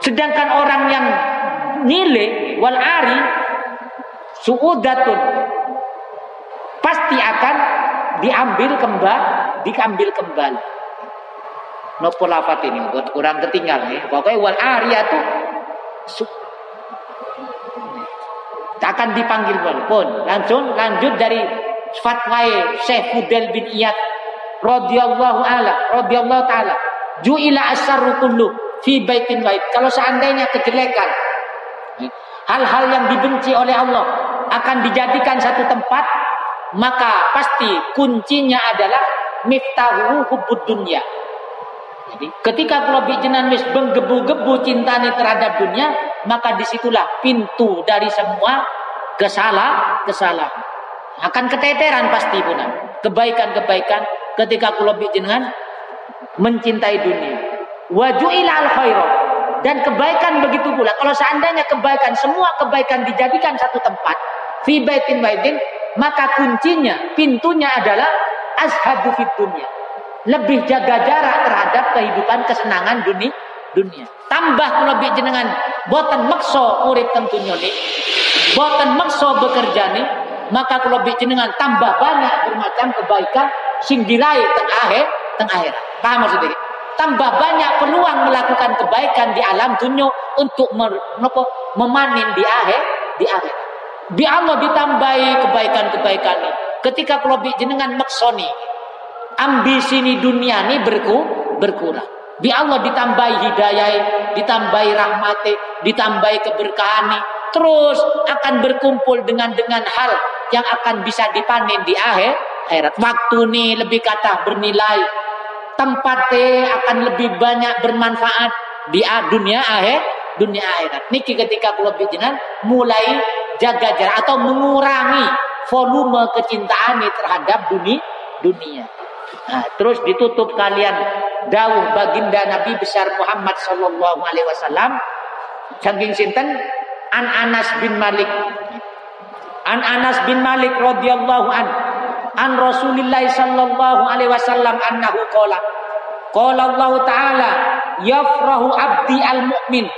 Sedangkan orang yang nilai wal ari suudatun pasti akan diambil kembali, diambil kembali. Nopo lafat ini kurang ketinggal nih. Pokoknya wal ariyatu akan dipanggil pun. Langsung lanjut dari fatwa Syekh Fudel bin Iyad radhiyallahu ala radhiyallahu taala ju'ila asarru kullu fi baitin wahid. Kalau seandainya kejelekan hal-hal yang dibenci oleh Allah akan dijadikan satu tempat maka pasti kuncinya adalah miftahu hubbud dunya jadi ketika kalau jenan wis menggebu-gebu cintanya terhadap dunia, maka di situlah pintu dari semua kesalah kesalahan. Akan keteteran pasti pun. Kebaikan-kebaikan ketika kalau jenengan mencintai dunia. Wajuila al khairu dan kebaikan begitu pula. Kalau seandainya kebaikan semua kebaikan dijadikan satu tempat, fi baitin baitin, maka kuncinya, pintunya adalah azhadu fid dunia lebih jaga jarak terhadap kehidupan kesenangan dunia. Dunia. Tambah lebih jenengan boten makso urip tentunya nih boten makso bekerja nih maka kalau lebih jenengan tambah banyak bermacam kebaikan sing diraih teng akhir teng akhirat. Paham maksudnya? Tambah banyak peluang melakukan kebaikan di alam dunia untuk menopo memanen di akhir di akhir di Allah ditambahi kebaikan-kebaikan ketika kalau jenengan maksoni ambisi ini dunia ini berku, berkurang. Di Allah ditambahi hidayah, ditambahi rahmat, ditambahi keberkahan terus akan berkumpul dengan dengan hal yang akan bisa dipanen di akhir akhirat. Waktu ini lebih kata bernilai, tempatnya akan lebih banyak bermanfaat di dunia akhir dunia akhirat. Niki ketika kalau bijinan mulai jaga jarak atau mengurangi volume kecintaan terhadap dunia dunia. Nah, terus ditutup kalian. Dawuh baginda Nabi besar Muhammad sallallahu alaihi wasallam. Saking sinten? An Anas bin Malik. An Anas bin Malik radhiyallahu an. An Rasulillah sallallahu alaihi wasallam annahu qala. Qala Allah taala yafrahu abdi al mu'min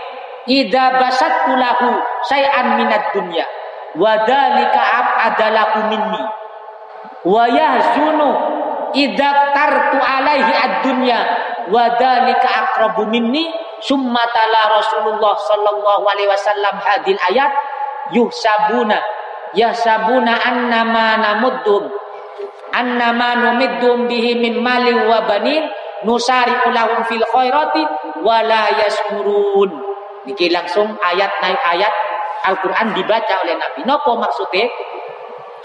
idza basattu lahu syai'an minad dunya. Wa dzalika adalahu minni. Wa yahzunu idza tartu alaihi ad-dunya wa dzalika aqrabu minni summa tala Rasulullah sallallahu alaihi wasallam hadil ayat yuhsabuna yahsabuna annama namuddum annama numiddum bihi min mali wa banin nusari lahum fil khairati wa la yasmurun niki langsung ayat naik ayat Al-Qur'an dibaca oleh Nabi. Nopo maksudnya?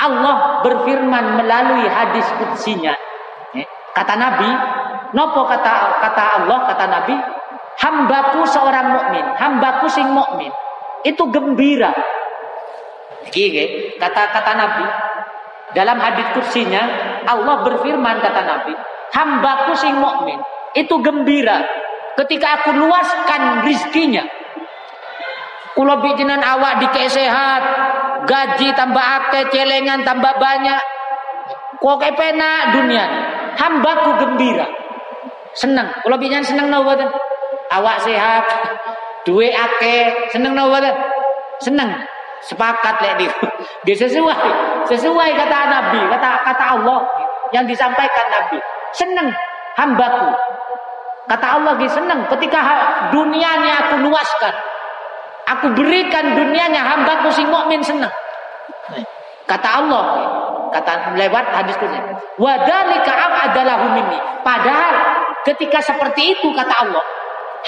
Allah berfirman melalui hadis kudsinya Kata Nabi, nopo kata kata Allah, kata Nabi, hambaku seorang mukmin, hambaku sing mukmin itu gembira. Gini, kata kata Nabi dalam hadis kursinya Allah berfirman kata Nabi, hambaku sing mukmin itu gembira ketika aku luaskan rizkinya. Kulo bijinan awak di sehat, gaji tambah akeh, celengan tambah banyak. Kok penak dunia hambaku gembira. Seneng. Kalau binyan seneng boten? Awak sehat, duwe ake, seneng nau boten? Seneng. Sepakat lek di. Dia sesuai, sesuai kata Nabi, kata kata Allah yang disampaikan Nabi. Seneng hambaku. Kata Allah gitu seneng ketika dunianya aku luaskan. Aku berikan dunianya hambaku sing mukmin senang. Kata Allah, kata lewat hadis kursi. Wadalika adalah minni. Padahal ketika seperti itu kata Allah,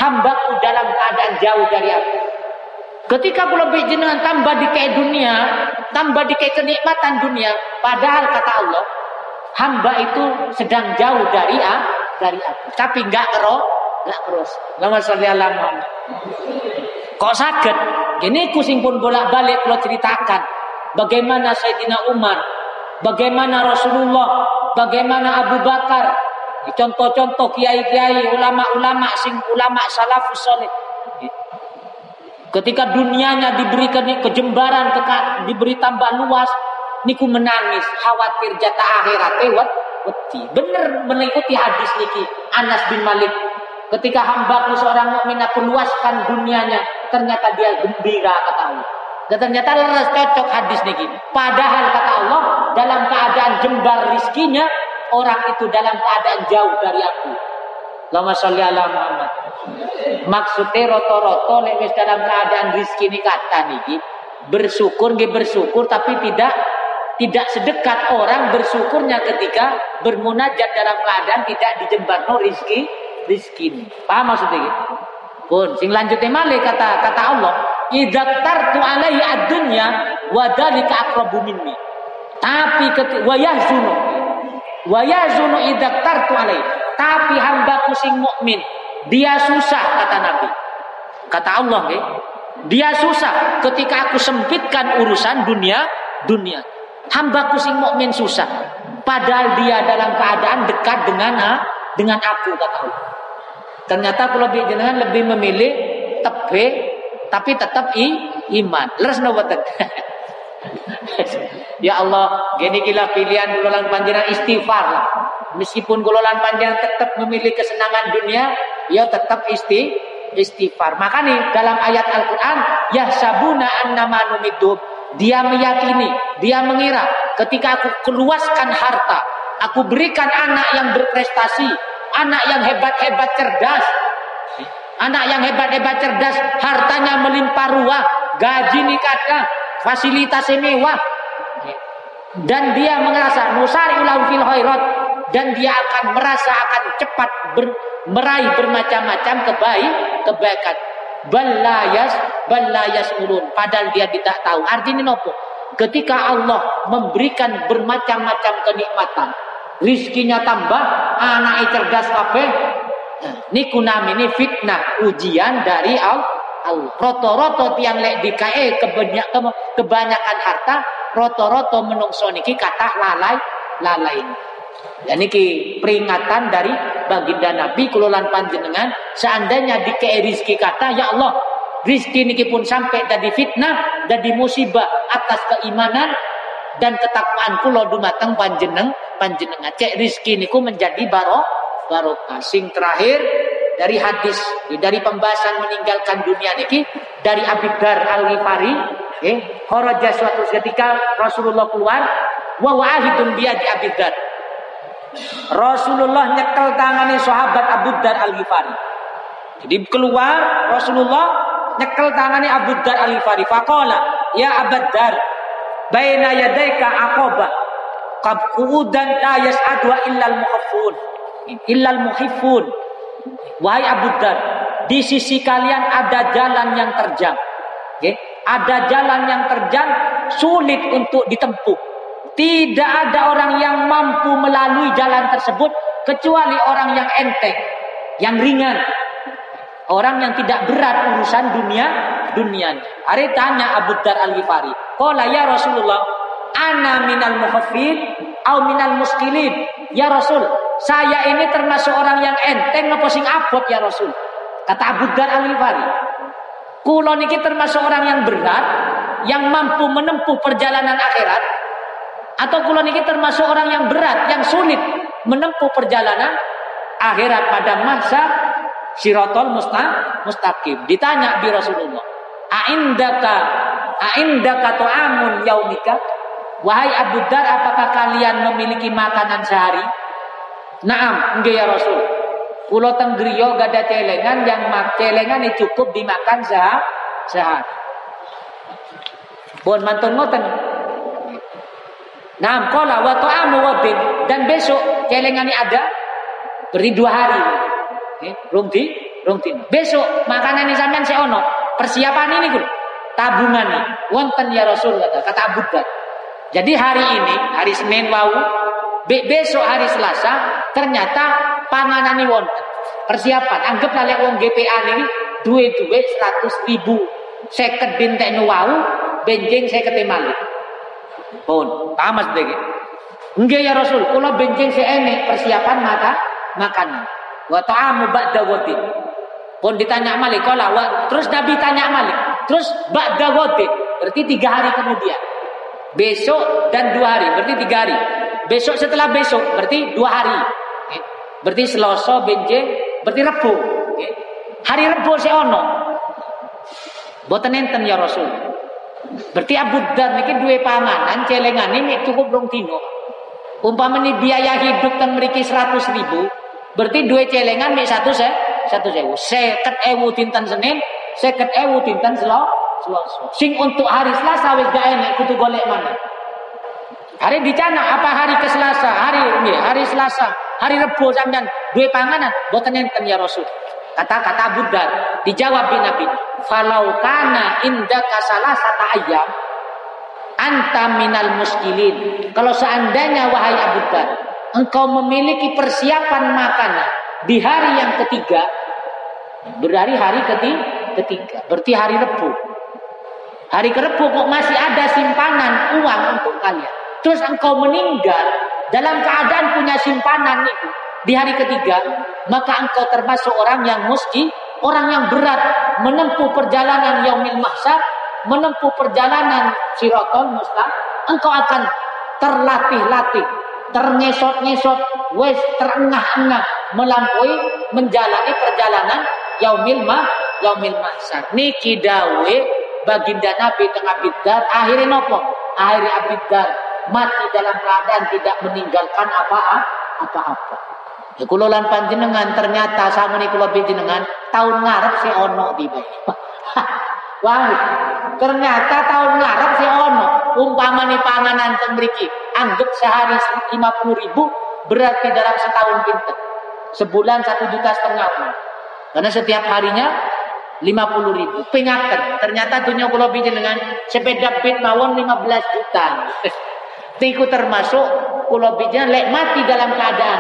hambaku dalam keadaan jauh dari aku. Ketika lebih jenengan tambah di kayak dunia, tambah di kayak kenikmatan dunia, padahal kata Allah, hamba itu sedang jauh dari ah, dari aku. Tapi enggak kero, enggak terus. Lama salli ala Kok sakit? Gini kusing pun bolak-balik kalau ceritakan bagaimana Sayyidina Umar, bagaimana Rasulullah, bagaimana Abu Bakar, contoh-contoh kiai-kiai, ulama-ulama sing ulama salafus saleh Ketika dunianya diberikan kejembaran, diberi tambah luas, niku menangis, khawatir jatah akhirat lewat wedi. Bener mengikuti hadis niki Anas bin Malik. Ketika hamba seorang mukmin aku luaskan dunianya, ternyata dia gembira kata Allah. Dan ternyata leres cocok hadis niki. Padahal kata Allah dalam keadaan jembar rizkinya orang itu dalam keadaan jauh dari aku. Lama sholli ala Muhammad. Maksudnya roto-roto wis dalam keadaan rizki ini kata niki bersyukur nggih bersyukur tapi tidak tidak sedekat orang bersyukurnya ketika bermunajat dalam keadaan tidak dijembar no rizki rizki ini. Paham maksudnya? Pun sing lanjutnya malih kata kata Allah, "Idza tartu alaihi ad-dunya wa dzalika aqrabu minni." Tapi ketika wa yahzunu wa yahzunu idza tartu alaihi tapi hambaku sing mukmin, dia susah kata Nabi. Kata Allah, okay? dia susah ketika aku sempitkan urusan dunia, dunia. Hambaku sing mukmin susah. Padahal dia dalam keadaan dekat dengan dengan aku kata Allah. Ternyata aku lebih dengan lebih memilih tebe tapi tetap i, iman. Leres nawatan. ya Allah, gini gila pilihan ulang panjenengan istighfar. Meskipun golongan panjang tetap memilih kesenangan dunia, ya tetap isti istighfar. Makanya dalam ayat Al-Quran, ya sabuna annama numidub. Dia meyakini, dia mengira ketika aku keluaskan harta, aku berikan anak yang berprestasi, anak yang hebat-hebat cerdas, anak yang hebat-hebat cerdas, hartanya melimpah ruah, gaji nikahnya, fasilitas mewah, dan dia merasa nusari ulang fil khairat. Dan dia akan merasa akan cepat ber, meraih bermacam-macam kebaik kebaikan. Balayas balayas ulun padahal dia tidak tahu. Artinya nopo ketika Allah memberikan bermacam-macam kenikmatan rizkinya tambah anak cerdas kabeh niku ini fitnah ujian dari Allah. Roto-roto tiang lek dikae kebanyakan harta roto-roto menungso niki kata lalai lalai dan niki peringatan dari baginda Nabi kulolan panjenengan seandainya dikei rizki kata ya Allah rizki niki pun sampai dari fitnah dari musibah atas keimanan dan ketakwaan kulo dumateng panjeneng panjenengan. Cek rizki niku menjadi baro barokah sing terakhir dari hadis dari pembahasan meninggalkan dunia niki dari Abidar Al Ghifari eh kharaja suatu ketika Rasulullah keluar wa wa'ahidun biadi Abidar Rasulullah nyekel tangannya sahabat Abu Dar Al Ghifari. Jadi keluar Rasulullah nyekel tangannya Abu Dar Al Ghifari. Fakola, ya Abu Dar, baina yadaika aqaba. Qabudan la yas'adu illal muhiffun. Illal muhiffun. Wahai Abu Dar, di sisi kalian ada jalan yang terjang. Okay? Ada jalan yang terjang sulit untuk ditempuh. Tidak ada orang yang mampu melalui jalan tersebut kecuali orang yang enteng, yang ringan. Orang yang tidak berat urusan dunia dunia. Hari tanya Abu Dar Al Ghifari, "Qala ya Rasulullah, ana minal muhaffid au minal muskilin?" Ya Rasul, saya ini termasuk orang yang enteng apa sing abot ya Rasul? Kata Abu Dar Al Ghifari, "Kulo niki termasuk orang yang berat, yang mampu menempuh perjalanan akhirat atau kula niki termasuk orang yang berat, yang sulit menempuh perjalanan akhirat pada masa sirotol musta, mustaqim. Ditanya bi Rasulullah, "Aindaka aindaka tu'amun yaumika?" Wahai Abu Dar, apakah kalian memiliki makanan sehari? Naam, enggak ya Rasul. Pulau Tenggrio gak ada celengan yang mak celengan ini cukup dimakan sehari. Pun mantun ngoten. Nah, kola wa ta'amu wadin dan besok celengan ini ada beri dua hari. Okay. Rung di, rung di. Besok makanan ini sampean ono. Persiapan ini gitu. Tabungan nih. Wonten ya Rasul kata kata Abu Jadi hari ini, hari Senin wau, be besok hari Selasa ternyata panganan ini wonten. Persiapan, anggap lek wong GPA ini duit-duit 100 ribu. Seket bintek wau, benjing saya ketemali. Pun, tamas deh. Enggak ya Rasul, kalau benjing ini persiapan maka makan. Wa ta'amu ba'da wadin. Pun ditanya Malik, kalau terus Nabi tanya Malik, terus ba'da wadin, berarti tiga hari kemudian. Besok dan dua hari, berarti tiga hari. Besok setelah besok, berarti dua hari. Berarti Selasa, benjing, berarti Rebu. Hari Rebu saya ono. Boten enten ya Rasul. Berarti Abu Dar niki duwe panganan celengan ini cukup rong dino. Umpama ini biaya hidup tan mriki 100 ribu, berarti duwe celengan mek satu se satu sewu. Seket ewu dinten Senin, seket ewu dinten Selasa. Sing untuk hari Selasa wis gak enek kudu golek mana. Hari dicana apa hari ke Selasa? Hari ini hari Selasa, hari Rebo sampean duwe panganan boten enten ya Rasul. Kata-kata Buddha dijawab bin Nabi, "Falau kana indaka sata ayam anta minal muskilin." Kalau seandainya wahai Abu Dhar, engkau memiliki persiapan makanan di hari yang ketiga, berarti hari ketiga, berarti hari Rebu. Hari kerebu kok masih ada simpanan uang untuk kalian. Terus engkau meninggal dalam keadaan punya simpanan itu di hari ketiga, maka engkau termasuk orang yang mesti, orang yang berat menempuh perjalanan yaumil mahsyar, menempuh perjalanan siratal mustaq, engkau akan terlatih-latih, ternyesot-nyesot, wes terengah-engah melampaui menjalani perjalanan yaumil mah yaumil mahsyar. Niki dawe baginda Nabi tengah bidar akhirnya nopo? Akhirnya abidar mati dalam keadaan tidak meninggalkan apa-apa apa-apa. Ya kula lan panjenengan ternyata sama nih kula panjenengan tahun ngarep si ono tiba. Wah, ternyata tahun ngarep si ono umpama nih panganan teng mriki anggap sehari 50 ribu berarti dalam setahun pinter. Sebulan satu juta setengah. Karena setiap harinya 50 ribu. Pengaken. Ternyata dunia kula dengan sepeda bit mawon 15 juta. Tiku termasuk kula lek mati dalam keadaan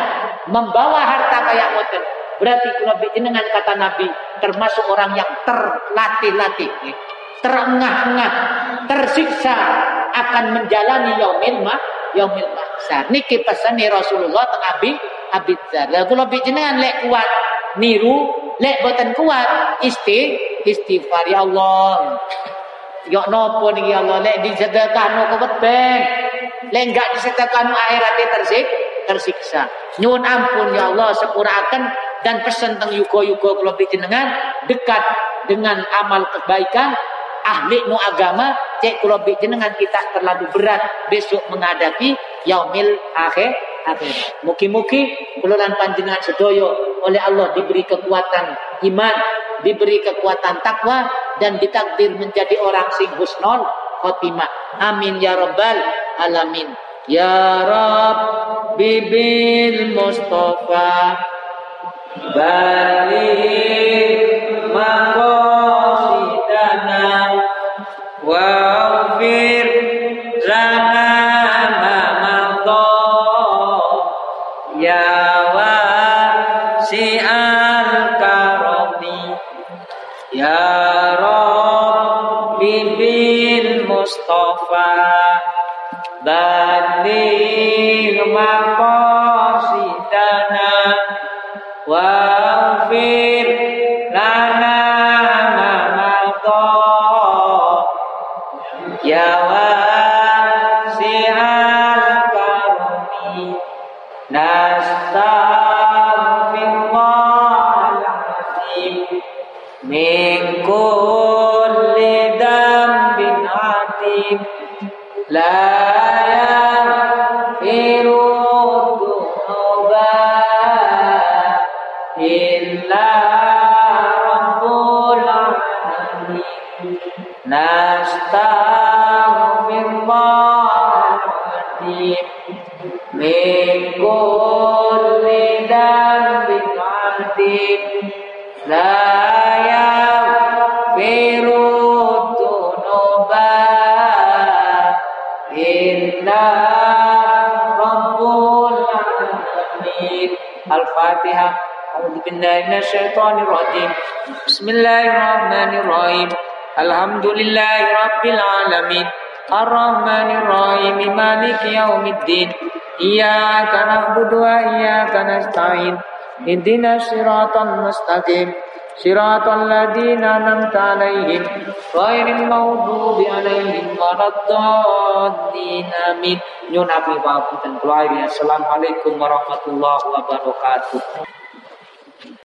membawa harta kayak ngoten. Berarti kalau dengan kata Nabi termasuk orang yang terlatih-latih terengah-engah tersiksa akan menjalani yaumil mah yaumil mahsyar. Niki pesan Rasulullah teng Abi Abidzar lah kula jenengan lek kuat niru lek boten kuat isti istighfar ya Allah Yo nopo niki ya Allah? Lek disedekahno kebeten lek enggak disedekahno akhiratnya tersik tersiksa. Nyuwun ampun ya Allah sepurakan dan pesan tentang yuko-yuko kalau jenengan dekat dengan amal kebaikan ahli nu agama. Cek kalau jenengan kita terlalu berat besok menghadapi yaumil akhir Muki-muki kululan panjenengan sedoyo oleh Allah diberi kekuatan iman, diberi kekuatan takwa dan ditakdir menjadi orang sing husnul khotimah. Amin ya rabbal alamin. Ya Rabbi bil Mustafa Balik maqasidana العالمين الرحمن الرحيم مالك يوم الدين إياك نعبد وإياك نستعين اهدنا الصراط المستقيم صراط الذين أنعمت عليهم غير المغضوب عليهم ولا الضالين آمين Nyun Abi Assalamualaikum warahmatullahi wabarakatuh